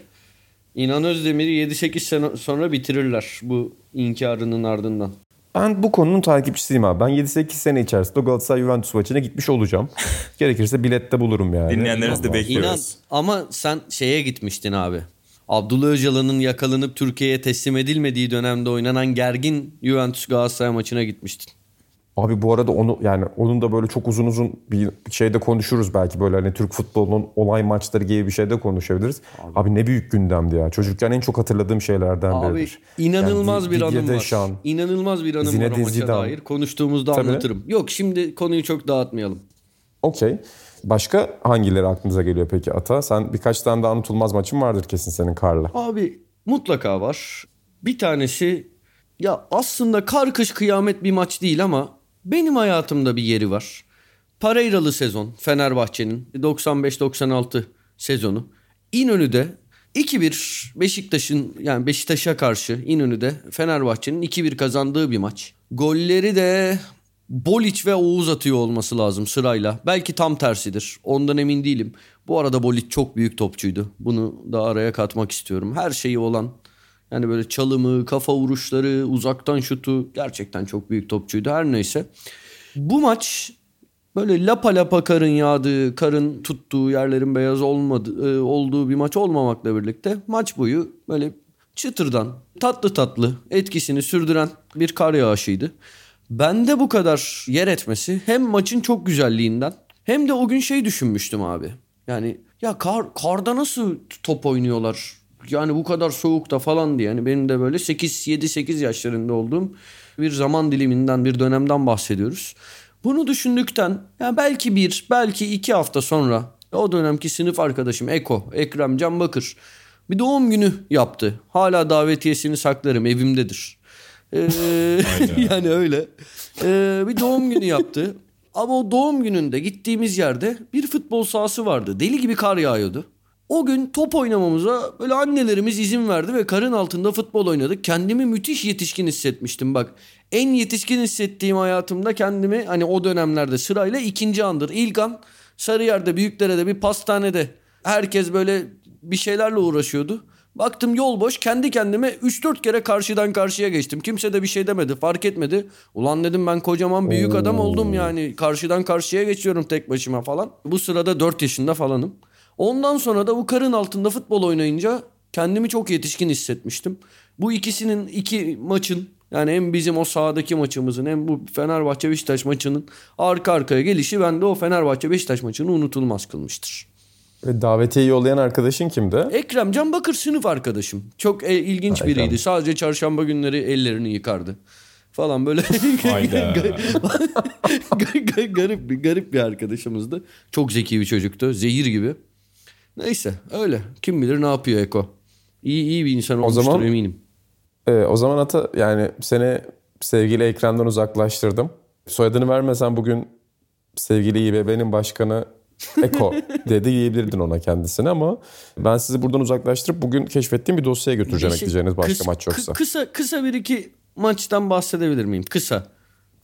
İnan Özdemir'i 7-8 sene sonra bitirirler bu inkarının ardından. Ben bu konunun takipçisiyim abi. Ben 7-8 sene içerisinde Galatasaray Juventus maçına gitmiş olacağım. Gerekirse bilette bulurum yani. Dinleyenlerimiz de bekliyoruz. İnan ama sen şeye gitmiştin abi. Abdullah Öcalan'ın yakalanıp Türkiye'ye teslim edilmediği dönemde oynanan gergin Juventus Galatasaray maçına gitmiştin. Abi bu arada onu yani onun da böyle çok uzun uzun bir şeyde konuşuruz belki böyle hani Türk futbolunun olay maçları gibi bir şeyde konuşabiliriz. Abi, ne büyük gündemdi ya. Çocukken en çok hatırladığım şeylerden Abi biridir. inanılmaz Yani bir anım var. Deschamps, İnanılmaz bir anım var Zinedine o maça Zidane. dair. Konuştuğumuzda Tabii. anlatırım. Yok şimdi konuyu çok dağıtmayalım. Okey. Başka hangileri aklınıza geliyor peki Ata? Sen birkaç tane daha unutulmaz maçın vardır kesin senin Karla. Abi mutlaka var. Bir tanesi ya aslında kar kış kıyamet bir maç değil ama benim hayatımda bir yeri var. Pareyralı sezon Fenerbahçe'nin 95-96 sezonu. İnönü'de 2-1 Beşiktaş'ın yani Beşiktaş'a karşı İnönü'de Fenerbahçe'nin 2-1 kazandığı bir maç. Golleri de Boliç ve Oğuz atıyor olması lazım sırayla. Belki tam tersidir. Ondan emin değilim. Bu arada Boliç çok büyük topçuydu. Bunu da araya katmak istiyorum. Her şeyi olan yani böyle çalımı, kafa vuruşları, uzaktan şutu gerçekten çok büyük topçuydu. Her neyse. Bu maç böyle lapa lapa karın yağdığı, karın tuttuğu yerlerin beyaz olmadı, e, olduğu bir maç olmamakla birlikte maç boyu böyle çıtırdan tatlı tatlı etkisini sürdüren bir kar yağışıydı. Bende bu kadar yer etmesi hem maçın çok güzelliğinden hem de o gün şey düşünmüştüm abi. Yani ya kar, karda nasıl top oynuyorlar? Yani bu kadar soğukta falan diye. Yani benim de böyle 8 7 8 yaşlarında olduğum bir zaman diliminden bir dönemden bahsediyoruz. Bunu düşündükten ya belki bir belki iki hafta sonra o dönemki sınıf arkadaşım Eko, Ekrem Can Bakır bir doğum günü yaptı. Hala davetiyesini saklarım evimdedir. Ee, yani öyle. Ee, bir doğum günü yaptı. Ama o doğum gününde gittiğimiz yerde bir futbol sahası vardı. Deli gibi kar yağıyordu. O gün top oynamamıza böyle annelerimiz izin verdi ve karın altında futbol oynadık. Kendimi müthiş yetişkin hissetmiştim bak. En yetişkin hissettiğim hayatımda kendimi hani o dönemlerde sırayla ikinci andır. İlk an Sarıyer'de Büyükdere'de bir pastanede herkes böyle bir şeylerle uğraşıyordu. Baktım yol boş kendi kendime 3-4 kere karşıdan karşıya geçtim. Kimse de bir şey demedi fark etmedi. Ulan dedim ben kocaman büyük adam oldum yani karşıdan karşıya geçiyorum tek başıma falan. Bu sırada 4 yaşında falanım. Ondan sonra da bu karın altında futbol oynayınca kendimi çok yetişkin hissetmiştim. Bu ikisinin iki maçın yani hem bizim o sahadaki maçımızın hem bu Fenerbahçe Beşiktaş maçının arka arkaya gelişi bende o Fenerbahçe Beşiktaş maçını unutulmaz kılmıştır. Ve davetiye yollayan arkadaşın kimdi? Ekrem Can Bakır sınıf arkadaşım. Çok e, ilginç Hayda. biriydi. Sadece çarşamba günleri ellerini yıkardı. Falan böyle garip bir garip bir arkadaşımızdı. Çok zeki bir çocuktu. Zehir gibi. Neyse öyle. Kim bilir ne yapıyor Eko. İyi iyi bir insan olmuştur zaman- eminim. Ee, o zaman ata yani seni sevgili ekrandan uzaklaştırdım. Soyadını vermesen bugün sevgili İBB'nin başkanı Eko dedi diyebilirdin ona kendisine ama ben sizi buradan uzaklaştırıp bugün keşfettiğim bir dosyaya götüreceğim Şey, ekleyeceğiniz başka kıs- maç yoksa. kı- kısa kısa bir iki maçtan bahsedebilir miyim? Kısa.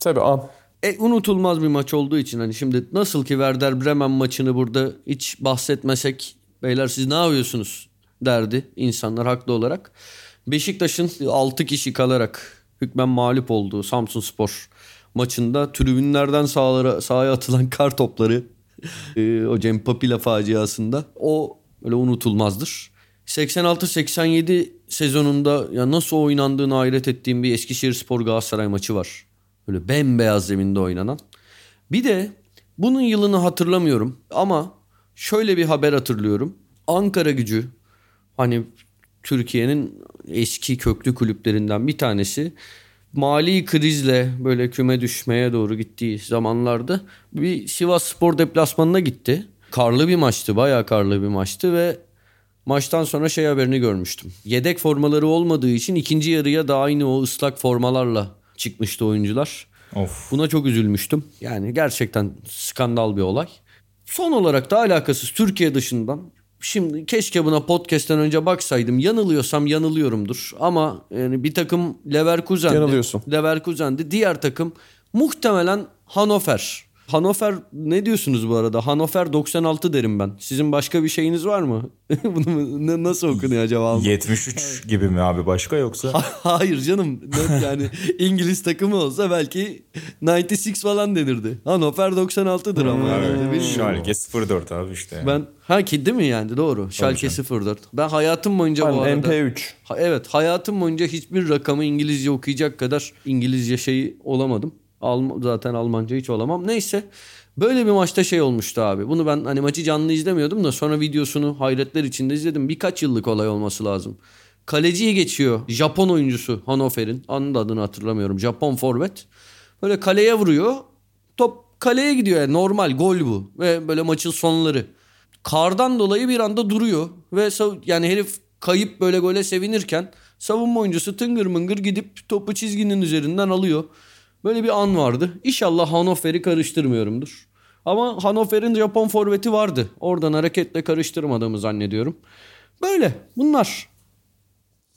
Tabii an. E, unutulmaz bir maç olduğu için hani şimdi nasıl ki Werder Bremen maçını burada hiç bahsetmesek beyler siz ne yapıyorsunuz derdi insanlar haklı olarak. Beşiktaş'ın 6 kişi kalarak hükmen mağlup olduğu Samsun Spor maçında tribünlerden sahalara, sahaya atılan kar topları e, o Cem Papila faciasında o öyle unutulmazdır. 86-87 sezonunda ya nasıl oynandığını hayret ettiğim bir Eskişehir Spor Galatasaray maçı var. Böyle bembeyaz zeminde oynanan. Bir de bunun yılını hatırlamıyorum ama şöyle bir haber hatırlıyorum. Ankara gücü hani Türkiye'nin eski köklü kulüplerinden bir tanesi mali krizle böyle küme düşmeye doğru gittiği zamanlarda bir Sivas Spor deplasmanına gitti. Karlı bir maçtı, bayağı karlı bir maçtı ve maçtan sonra şey haberini görmüştüm. Yedek formaları olmadığı için ikinci yarıya da aynı o ıslak formalarla çıkmıştı oyuncular. Of. Buna çok üzülmüştüm. Yani gerçekten skandal bir olay. Son olarak da alakasız Türkiye dışından. Şimdi keşke buna podcast'ten önce baksaydım. Yanılıyorsam yanılıyorumdur. Ama yani bir takım Leverkusen'di. Yanılıyorsun. Leverkusen'di. Diğer takım muhtemelen Hannover. Hannover ne diyorsunuz bu arada? Hannover 96 derim ben. Sizin başka bir şeyiniz var mı? Bunu nasıl okunuyor acaba? 73 gibi mi abi başka yoksa? Hayır canım. Yani İngiliz takımı olsa belki 96 falan denirdi. Hannover 96'dır ama. Yani Evet. bilmiyorum. Şalke 04 abi işte. yani. Ben ha ki değil mi yani doğru. Schalke 04. Ben hayatım boyunca Ben bu arada MP3. Ha, evet hayatım boyunca hiçbir rakamı İngilizce okuyacak kadar İngilizce şeyi olamadım. Alm zaten Almanca hiç olamam. Neyse böyle bir maçta şey olmuştu abi. Bunu ben hani maçı canlı izlemiyordum da sonra videosunu hayretler içinde izledim. Birkaç yıllık olay olması lazım. Kaleciyi geçiyor. Japon oyuncusu Hannover'in. Anın adını hatırlamıyorum. Japon forvet. Böyle kaleye vuruyor. Top kaleye gidiyor yani normal gol bu. Ve böyle maçın sonları. Kardan dolayı bir anda duruyor. Ve yani herif kayıp böyle gole sevinirken savunma oyuncusu tıngır mıngır gidip topu çizginin üzerinden alıyor. Böyle bir an vardı. İnşallah Hannover'i karıştırmıyorumdur. Ama Hannover'in Japon forveti vardı. Oradan hareketle karıştırmadığımı zannediyorum. Böyle bunlar.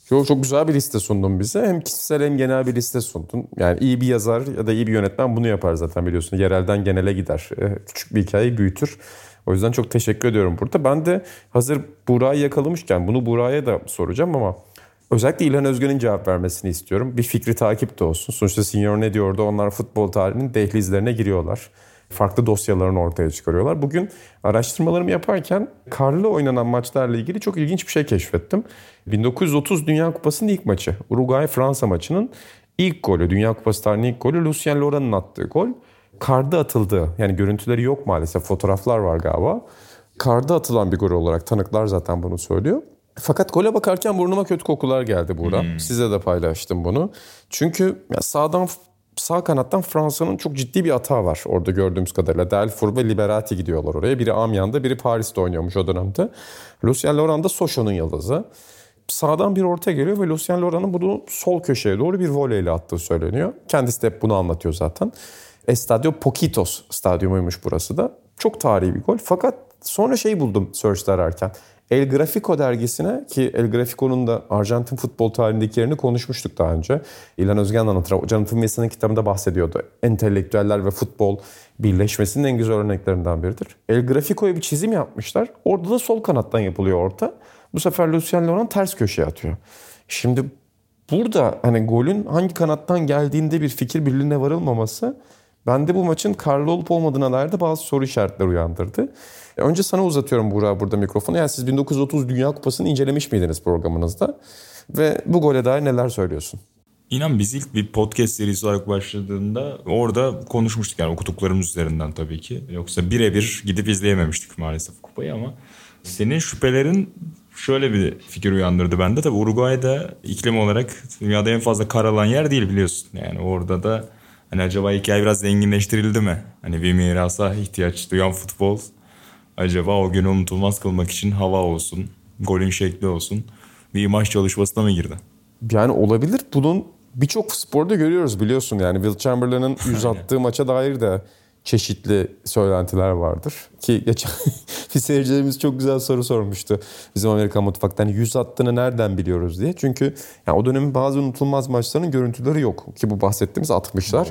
Çok, çok güzel bir liste sundun bize. Hem kişisel hem genel bir liste sundun. Yani iyi bir yazar ya da iyi bir yönetmen bunu yapar zaten biliyorsun. Yerelden genele gider. Ee, Küçük bir hikayeyi büyütür. O yüzden çok teşekkür ediyorum burada. Ben de hazır Buğra'yı yakalamışken bunu Buğra'ya da soracağım ama özellikle İlhan Özgün'ün cevap vermesini istiyorum. Bir fikri takip de olsun. Sonuçta Senior ne diyordu? Onlar futbol tarihinin dehlizlerine giriyorlar. Farklı dosyalarını ortaya çıkarıyorlar. Bugün araştırmalarımı yaparken karlı oynanan maçlarla ilgili çok ilginç bir şey keşfettim. 1930 Dünya Kupası'nın ilk maçı. Uruguay-Fransa maçının ilk golü. Dünya Kupası tarihinin ilk golü Lucien Laurent'ın attığı gol. Karda atıldı. Yani görüntüleri yok maalesef. Fotoğraflar var galiba. Karda atılan bir gol olarak tanıklar zaten bunu söylüyor. Fakat gole bakarken burnuma kötü kokular geldi Buğra. Size de paylaştım bunu. Çünkü sağdan sağ kanattan Fransa'nın çok ciddi bir hata var orada gördüğümüz kadarıyla. Delfour ve Liberati gidiyorlar oraya. Biri Amiens'da biri Paris'te oynuyormuş o dönemde. Lucien Laurent da Sochaux'un yıldızı. Sağdan bir orta geliyor ve Lucien Laurent'ın bunu sol köşeye doğru bir voleyle attığı söyleniyor. Kendisi de hep bunu anlatıyor zaten. Estadio Poquitos stadyumuymuş burası da. Çok tarihi bir gol. Fakat sonra şey buldum search ararken. El Grafico dergisine ki El Grafico'nun da Arjantin futbol tarihindeki yerini konuşmuştuk daha önce. İlhan Özgen anlatır. Jonathan Wilson'ın kitabında bahsediyordu. Entelektüeller ve futbol birleşmesinin en güzel örneklerinden biridir. El Grafico'ya bir çizim yapmışlar. Orada da sol kanattan yapılıyor orta. Bu sefer Lucien Laurent ters köşeye atıyor. Şimdi burada hani golün hangi kanattan geldiğinde bir fikir birliğine varılmaması bende bu maçın karlı olup olmadığına dair de bazı soru işaretleri uyandırdı. Önce sana uzatıyorum Burak burada mikrofonu. Yani siz 1930 Dünya Kupası'nı incelemiş miydiniz programınızda? Ve bu gole dair neler söylüyorsun? İnan biz ilk bir podcast serisi olarak başladığında orada konuşmuştuk yani okuduklarımız üzerinden tabii ki. Yoksa birebir gidip izleyememiştik maalesef kupayı ama Senin şüphelerin şöyle bir fikir uyandırdı bende. Tabii Uruguay'da iklim olarak dünyada en fazla kar alan yer değil biliyorsun. Yani orada da hani acaba hikaye biraz zenginleştirildi mi? Hani bir mirasa ihtiyaç duyan futbol acaba o günü unutulmaz kılmak için hava olsun, golün şekli olsun bir imaj çalışmasına mı girdi? Yani olabilir. Bunun birçok sporda görüyoruz biliyorsun. Yani Will Chamberlain'ın yüz attığı maça dair de çeşitli söylentiler vardır. Ki geçen bir seyircilerimiz çok güzel soru sormuştu. Bizim Amerikan mutfaktan hani yüz attığını nereden biliyoruz diye. Çünkü yani o dönemin bazı unutulmaz maçlarının görüntüleri yok. Ki bu bahsettiğimiz 60'lar.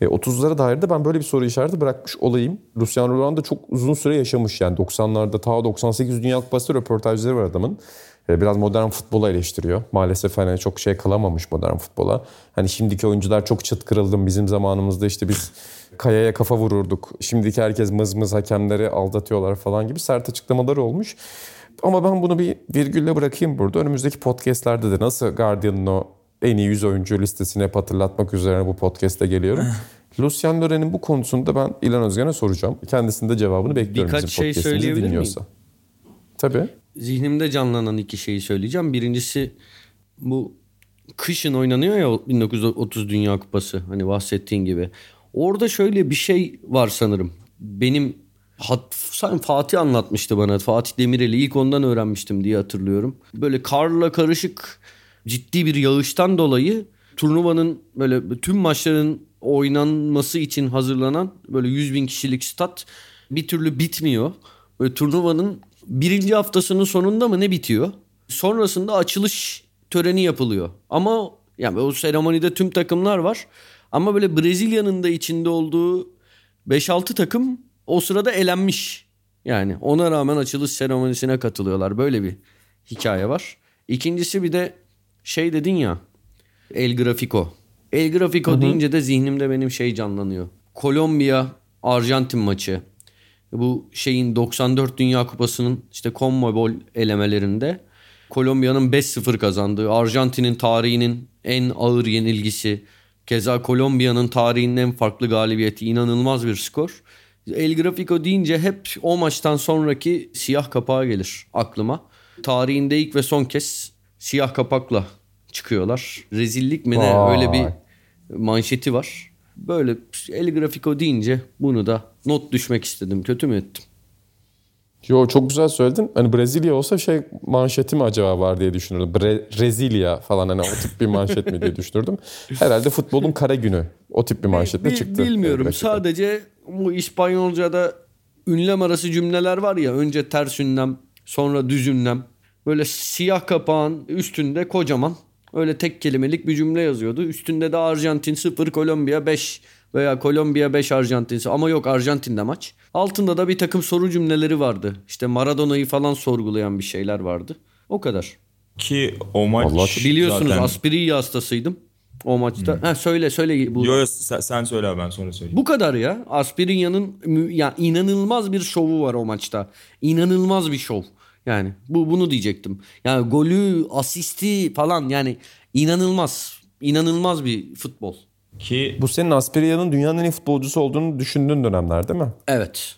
E, 30'lara dair de ben böyle bir soru işareti bırakmış olayım. Luciano Roland da çok uzun süre yaşamış yani 90'larda ta 98 Dünya Kupası röportajları var adamın. E, biraz modern futbola eleştiriyor. Maalesef hani çok şey kalamamış modern futbola. Hani şimdiki oyuncular çok çıt kırıldım. Bizim zamanımızda işte biz kayaya kafa vururduk. Şimdiki herkes mız mız hakemleri aldatıyorlar falan gibi sert açıklamaları olmuş. Ama ben bunu bir virgülle bırakayım burada. Önümüzdeki podcastlerde de nasıl Guardian'ın o en iyi 100 oyuncu listesini hep hatırlatmak üzere bu podcast'te geliyorum. Lucien Loren'in bu konusunda ben İlhan Özgen'e soracağım. Kendisinin de cevabını bekliyorum Birkaç bizim şey söyleyebilir dinliyorsa. Tabii. Zihnimde canlanan iki şeyi söyleyeceğim. Birincisi bu kışın oynanıyor ya 1930 Dünya Kupası hani bahsettiğin gibi. Orada şöyle bir şey var sanırım. Benim hat, Fatih anlatmıştı bana. Fatih Demirel'i ilk ondan öğrenmiştim diye hatırlıyorum. Böyle karla karışık ciddi bir yağıştan dolayı turnuvanın böyle tüm maçların oynanması için hazırlanan böyle 100 bin kişilik stat bir türlü bitmiyor. Böyle turnuvanın birinci haftasının sonunda mı ne bitiyor? Sonrasında açılış töreni yapılıyor. Ama yani o seremonide tüm takımlar var. Ama böyle Brezilya'nın da içinde olduğu 5-6 takım o sırada elenmiş. Yani ona rağmen açılış seremonisine katılıyorlar. Böyle bir hikaye var. İkincisi bir de şey dedin ya El Grafico. El Grafico deyince de zihnimde benim şey canlanıyor. Kolombiya Arjantin maçı. Bu şeyin 94 Dünya Kupası'nın işte CONMEBOL elemelerinde Kolombiya'nın 5-0 kazandığı, Arjantin'in tarihinin en ağır yenilgisi, keza Kolombiya'nın tarihinin en farklı galibiyeti inanılmaz bir skor. El Grafico deyince hep o maçtan sonraki siyah kapağı gelir aklıma. Tarihinde ilk ve son kez siyah kapakla çıkıyorlar. Rezillik mi ne Vay. öyle bir manşeti var. Böyle El Grafico deyince bunu da not düşmek istedim. Kötü mü ettim? Yo çok güzel söyledin. Hani Brezilya olsa şey manşeti mi acaba var diye düşünürdüm. Bre- Brezilya falan hani o tip bir manşet mi diye düşünürdüm. Herhalde futbolun kara günü. O tip bir manşetle Bil- çıktı. Bilmiyorum. Evet, Sadece bu İspanyolca'da ünlem arası cümleler var ya. Önce ters ünlem, sonra düz ünlem. Böyle siyah kapağın üstünde kocaman öyle tek kelimelik bir cümle yazıyordu. Üstünde de Arjantin 0, Kolombiya 5 veya Kolombiya 5 Arjantin ama yok Arjantin'de maç. Altında da bir takım soru cümleleri vardı. İşte Maradona'yı falan sorgulayan bir şeyler vardı. O kadar. Ki o maç Allah çok- Biliyorsunuz zaten... Aspiriya hastasıydım o maçta. Ha söyle söyle bu. Yo, yo, sen, sen söyle abi, ben sonra söyleyeyim. Bu kadar ya. Aspirinya'nın ya inanılmaz bir şovu var o maçta. İnanılmaz bir şov. Yani bu bunu diyecektim. Yani golü, asisti falan yani inanılmaz. İnanılmaz bir futbol. Ki Bu senin Aspiria'nın dünyanın en iyi futbolcusu olduğunu düşündüğün dönemler değil mi? Evet.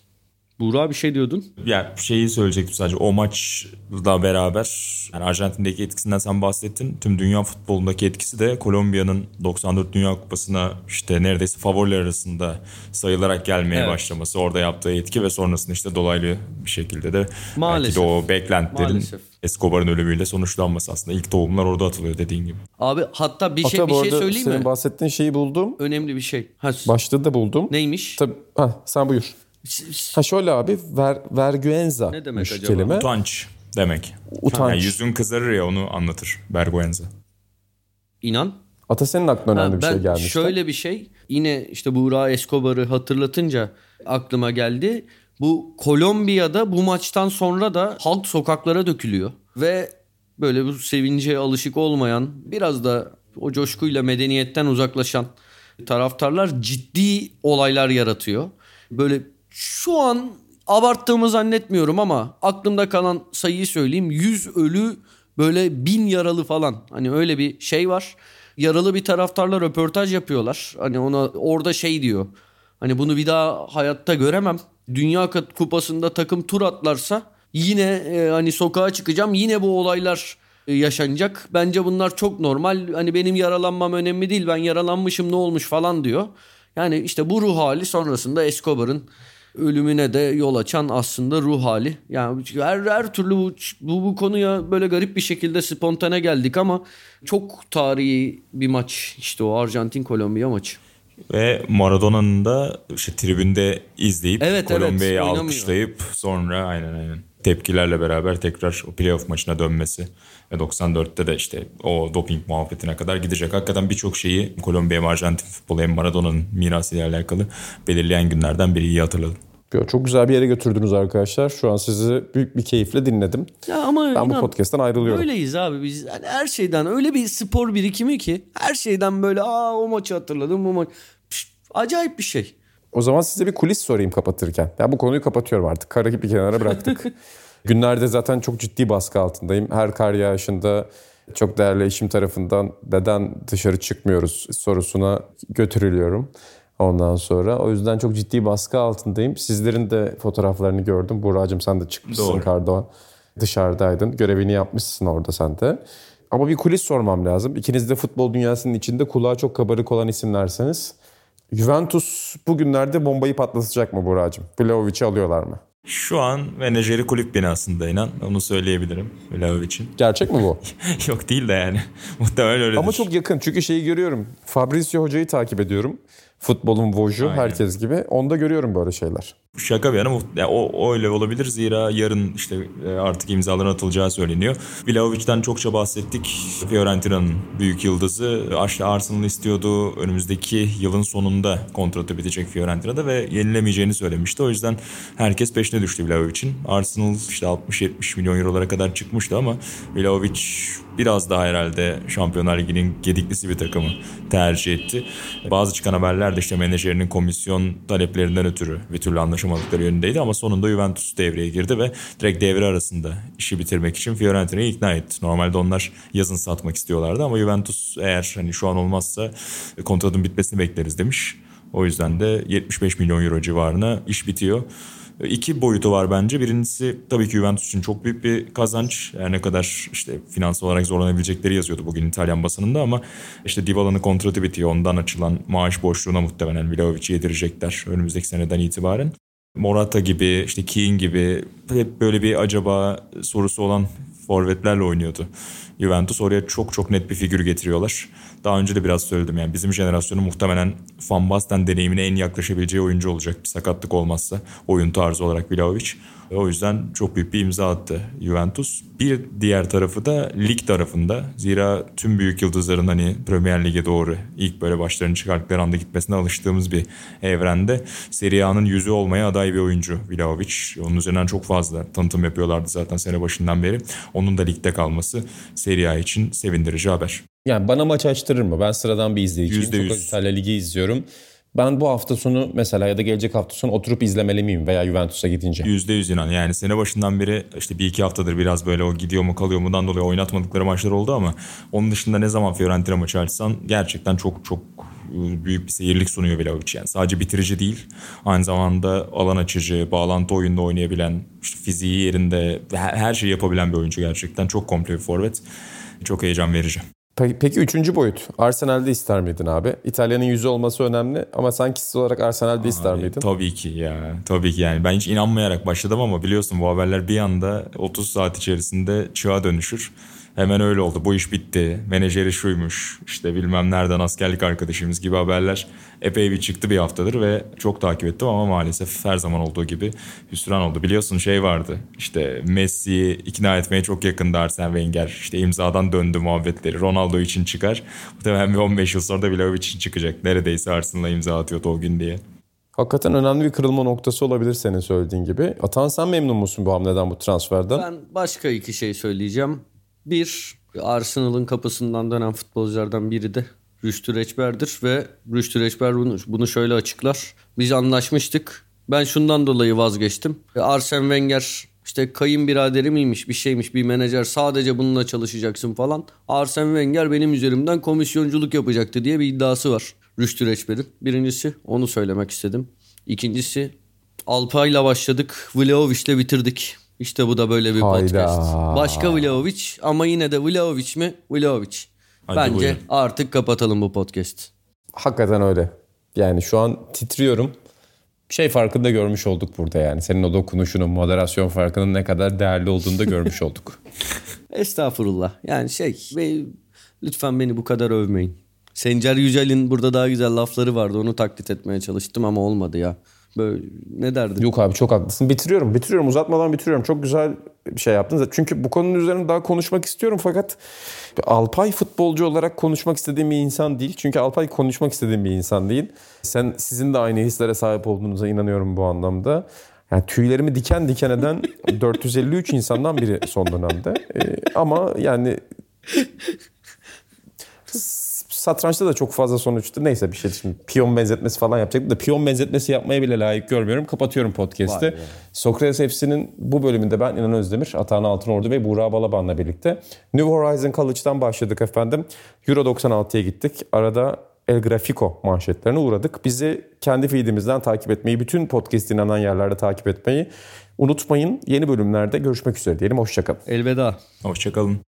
Buğra bir şey diyordun. ya şeyi söyleyecektim sadece o maçla beraber yani Arjantin'deki etkisinden sen bahsettin. Tüm dünya futbolundaki etkisi de Kolombiya'nın 94 Dünya Kupası'na işte neredeyse favoriler arasında sayılarak gelmeye Evet. başlaması. Orada yaptığı etki ve sonrasında işte dolaylı bir şekilde de Maalesef. belki de o beklentilerin Maalesef. Escobar'ın ölümüyle sonuçlanması aslında. ilk tohumlar orada atılıyor dediğin gibi. Abi hatta bir Hatta şey bir şey söyleyeyim senin mi? bahsettiğin şeyi buldum. Önemli bir şey. Ha, Başlığı da buldum. neymiş? Tabii. Ha, sen buyur. Ha şöyle abi ver, vergüenza Ne demek acaba? kelime. Utanç demek. Utanç. Yani yüzün kızarır ya onu anlatır. Berguenza. İnan. Ata senin aklına önemli Ha, bir ben şey gelmişti. Şöyle bir şey yine işte Buğra Escobar'ı hatırlatınca aklıma geldi. Bu Kolombiya'da bu maçtan sonra da halk sokaklara dökülüyor. Ve böyle bu sevince alışık olmayan biraz da o coşkuyla medeniyetten uzaklaşan taraftarlar ciddi olaylar yaratıyor. Böyle şu an abarttığımı zannetmiyorum ama aklımda kalan sayıyı söyleyeyim. 100 ölü böyle bin yaralı falan. Hani öyle bir şey var. Yaralı bir taraftarla röportaj yapıyorlar. Hani ona orada şey diyor. Hani bunu bir daha hayatta göremem. Dünya Kupası'nda takım tur atlarsa Yine e, hani sokağa çıkacağım yine bu olaylar e, yaşanacak. Bence bunlar çok normal. Hani benim yaralanmam önemli değil. Ben yaralanmışım ne olmuş falan diyor. Yani işte bu ruh hali sonrasında Escobar'ın ölümüne de yol açan aslında ruh hali. Yani her her türlü bu, bu, bu konuya böyle garip bir şekilde spontane geldik ama çok tarihi bir maç işte o Arjantin Kolombiya maçı. Ve Maradona'nın da işte tribünde izleyip Evet, evet, Kolombiya'yı oynamıyor. alkışlayıp sonra aynen aynen tepkilerle beraber tekrar o playoff maçına dönmesi ve 94'te de işte o doping muhabbetine kadar gidecek. Hakikaten birçok şeyi Kolombiya hem Arjantin futbolu hem Maradona'nın mirasıyla alakalı belirleyen günlerden biri iyi hatırladım. Çok güzel bir yere götürdünüz arkadaşlar. Şu an sizi büyük bir keyifle dinledim. Ya ama Ben bu inan, podcast'ten ayrılıyorum. Öyleyiz abi biz. Yani her şeyden öyle bir spor birikimi ki her şeyden böyle aa o maçı hatırladım bu maç. Pişt, acayip bir şey. O zaman size bir kulis sorayım kapatırken. Ya bu konuyu kapatıyorum artık. Karı bir kenara bıraktık. Günlerde zaten çok ciddi baskı altındayım. Her kar yağışında çok değerli eşim tarafından neden dışarı çıkmıyoruz sorusuna götürülüyorum. Ondan sonra o yüzden çok ciddi baskı altındayım. Sizlerin de fotoğraflarını gördüm. Buracığım sen de çıkmışsın Doğru. karda dışarıdaydın. Görevini yapmışsın orada sen de. Ama bir kulis sormam lazım. İkiniz de futbol dünyasının içinde kulağa çok kabarık olan isimlerseniz. Juventus bugünlerde bombayı patlatacak mı Buracığım? Vlahovic'i alıyorlar mı? Şu an menajeri kulüp binasında inan onu söyleyebilirim Vlahovic'in. Gerçek mi bu? Yok değil de yani muhtemelen öyledir. Ama çok yakın çünkü şeyi görüyorum. Fabrizio Hoca'yı takip ediyorum. Futbolun voju Aynen. herkes gibi. Onda görüyorum böyle şeyler. Şaka bir yana muht- ya o, o öyle olabilir zira yarın işte e, artık imzaların atılacağı söyleniyor. Vlahovic'den çokça bahsettik. Fiorentina'nın büyük yıldızı. İşte Arsenal istiyordu. Önümüzdeki yılın sonunda kontratı bitecek Fiorentina'da ve yenilemeyeceğini söylemişti. O yüzden herkes peşine düştü Vlahovic'in. Arsenal işte 60-70 milyon eurolara kadar çıkmıştı ama Vlahovic biraz daha herhalde Şampiyonlar Ligi'nin gediklisi bir takımı tercih etti. Bazı çıkan haberler de işte menajerinin komisyon taleplerinden ötürü bir türlü anlaşamadıkları yönündeydi ama sonunda Juventus devreye girdi ve direkt devre arasında işi bitirmek için Fiorentina'yı ikna etti. Normalde onlar yazın satmak istiyorlardı ama Juventus eğer hani şu an olmazsa kontratın bitmesini bekleriz demiş. O yüzden de 75 milyon euro civarına iş bitiyor. İki boyutu var bence. Birincisi tabii ki Juventus için çok büyük bir kazanç. Her ne kadar işte finansal olarak zorlanabilecekleri yazıyordu bugün İtalyan basınında ama işte Dybala'nın kontratı bitiyor. Ondan açılan maaş boşluğuna muhtemelen Vlahovic'i yedirecekler önümüzdeki seneden itibaren. Morata gibi, işte Keane gibi hep böyle bir acaba sorusu olan forvetlerle oynuyordu. Juventus oraya çok çok net bir figür getiriyorlar. Daha önce de biraz söyledim yani bizim jenerasyonun muhtemelen Van Basten deneyimine en yaklaşabileceği oyuncu olacak bir sakatlık olmazsa oyun tarzı olarak Vlahovic. O yüzden çok büyük bir imza attı Juventus. Bir diğer tarafı da lig tarafında. Zira tüm büyük yıldızların hani Premier Lig'e doğru ilk böyle başlarını çıkarttıkları anda gitmesine alıştığımız bir evrende Serie A'nın yüzü olmaya aday bir oyuncu Vlahovic. Onun üzerinden çok fazla tanıtım yapıyorlardı zaten sene başından beri. Onun da ligde kalması Serie A için sevindirici haber. Yani bana maç açtırır mı? Ben sıradan bir izleyiciyim. Yüzde Çok yüz. az İtalya Ligi izliyorum. Ben bu hafta sonu mesela ya da gelecek hafta sonu oturup izlemeli miyim veya Juventus'a gidince? %100 inan. Yani sene başından beri işte bir iki haftadır biraz böyle o gidiyor mu kalıyor mudan dolayı oynatmadıkları maçlar oldu ama onun dışında ne zaman Fiorentina maçı açsan gerçekten çok çok büyük bir seyirlik sunuyor Vlahovic. Yani sadece bitirici değil. Aynı zamanda alan açıcı, bağlantı oyunda oynayabilen, işte fiziği yerinde her şeyi yapabilen bir oyuncu gerçekten. Çok komple bir forvet. Çok heyecan verici. Pe- Peki üçüncü boyut. Arsenal'de ister miydin abi? İtalya'nın yüzü olması önemli ama sen kişisel olarak Arsenal'de ister Abi, miydin? Tabii ki ya. Tabii ki yani. Ben hiç inanmayarak başladım ama biliyorsun bu haberler bir anda 30 saat içerisinde çığa dönüşür. Hemen öyle oldu. Bu iş bitti. Menajeri şuymuş. işte bilmem nereden askerlik arkadaşımız gibi haberler epey bir çıktı bir haftadır ve çok takip ettim ama maalesef her zaman olduğu gibi hüsran oldu. Biliyorsun şey vardı. İşte Messi'yi ikna etmeye çok yakındı Arsene Wenger. İşte imzadan döndü muhabbetleri. Ronaldo için çıkar. Muhtemelen bir 15 yıl sonra da Vlahovic için çıkacak. Neredeyse Arsenal'a imza atıyordu o gün diye. Hakikaten önemli bir kırılma noktası olabilir senin söylediğin gibi. Atan sen memnun musun bu hamleden, bu transferden? Ben başka iki şey söyleyeceğim. Bir, Arsenal'ın kapısından dönen futbolculardan biri de Rüştü Reçber'dir ve Rüştü Reçber bunu, bunu şöyle açıklar. Biz anlaşmıştık. Ben şundan dolayı vazgeçtim. Arsene Wenger işte kayınbiraderi miymiş bir şeymiş bir menajer sadece bununla çalışacaksın falan. Arsene Wenger benim üzerimden komisyonculuk yapacaktı diye bir iddiası var. Rüştü Reçber'in. Birincisi onu söylemek istedim. İkincisi Alpay'la başladık. Vlahovic'le bitirdik. İşte bu da böyle bir Hayda. podcast. Başka Vlahovic ama yine de Vlahovic mi? Vlahovic. Hadi Bence buyurun. artık kapatalım bu podcast. Hakikaten öyle. Yani şu an titriyorum. Şey farkını da görmüş olduk burada yani. Senin o dokunuşunun, moderasyon farkının ne kadar değerli olduğunu da görmüş olduk. Estağfurullah. Yani şey ve lütfen beni bu kadar övmeyin. Sencer Yücel'in burada daha güzel lafları vardı. Onu taklit etmeye çalıştım ama olmadı ya. Böyle ne derdin? Yok abi çok haklısın. Bitiriyorum. Bitiriyorum. Uzatmadan bitiriyorum. Çok güzel bir şey yaptınız. Çünkü bu konunun üzerine daha konuşmak istiyorum fakat Alpay futbolcu olarak konuşmak istediğim bir insan değil. Çünkü Alpay konuşmak istediğim bir insan değil. Sen sizin de aynı hislere sahip olduğunuza inanıyorum bu anlamda. Yani tüylerimi diken diken eden 453 insandan biri son dönemde. Ee, ama yani satrançta da çok fazla sonuçta neyse bir şey şimdi piyon benzetmesi falan yapacaktım da piyon benzetmesi yapmaya bile layık görmüyorum. Kapatıyorum podcast'i. Sokrates FC'nin bu bölümünde ben İnan Özdemir, Atahan Altınordu ve Buğra Balaban'la birlikte New Horizon College'dan başladık efendim. Euro 96'ya gittik. Arada El Grafico manşetlerine uğradık. Bizi kendi feedimizden takip etmeyi, bütün podcast dinlenen yerlerde takip etmeyi unutmayın. Yeni bölümlerde görüşmek üzere diyelim. Hoşçakalın. Elveda. Hoşçakalın.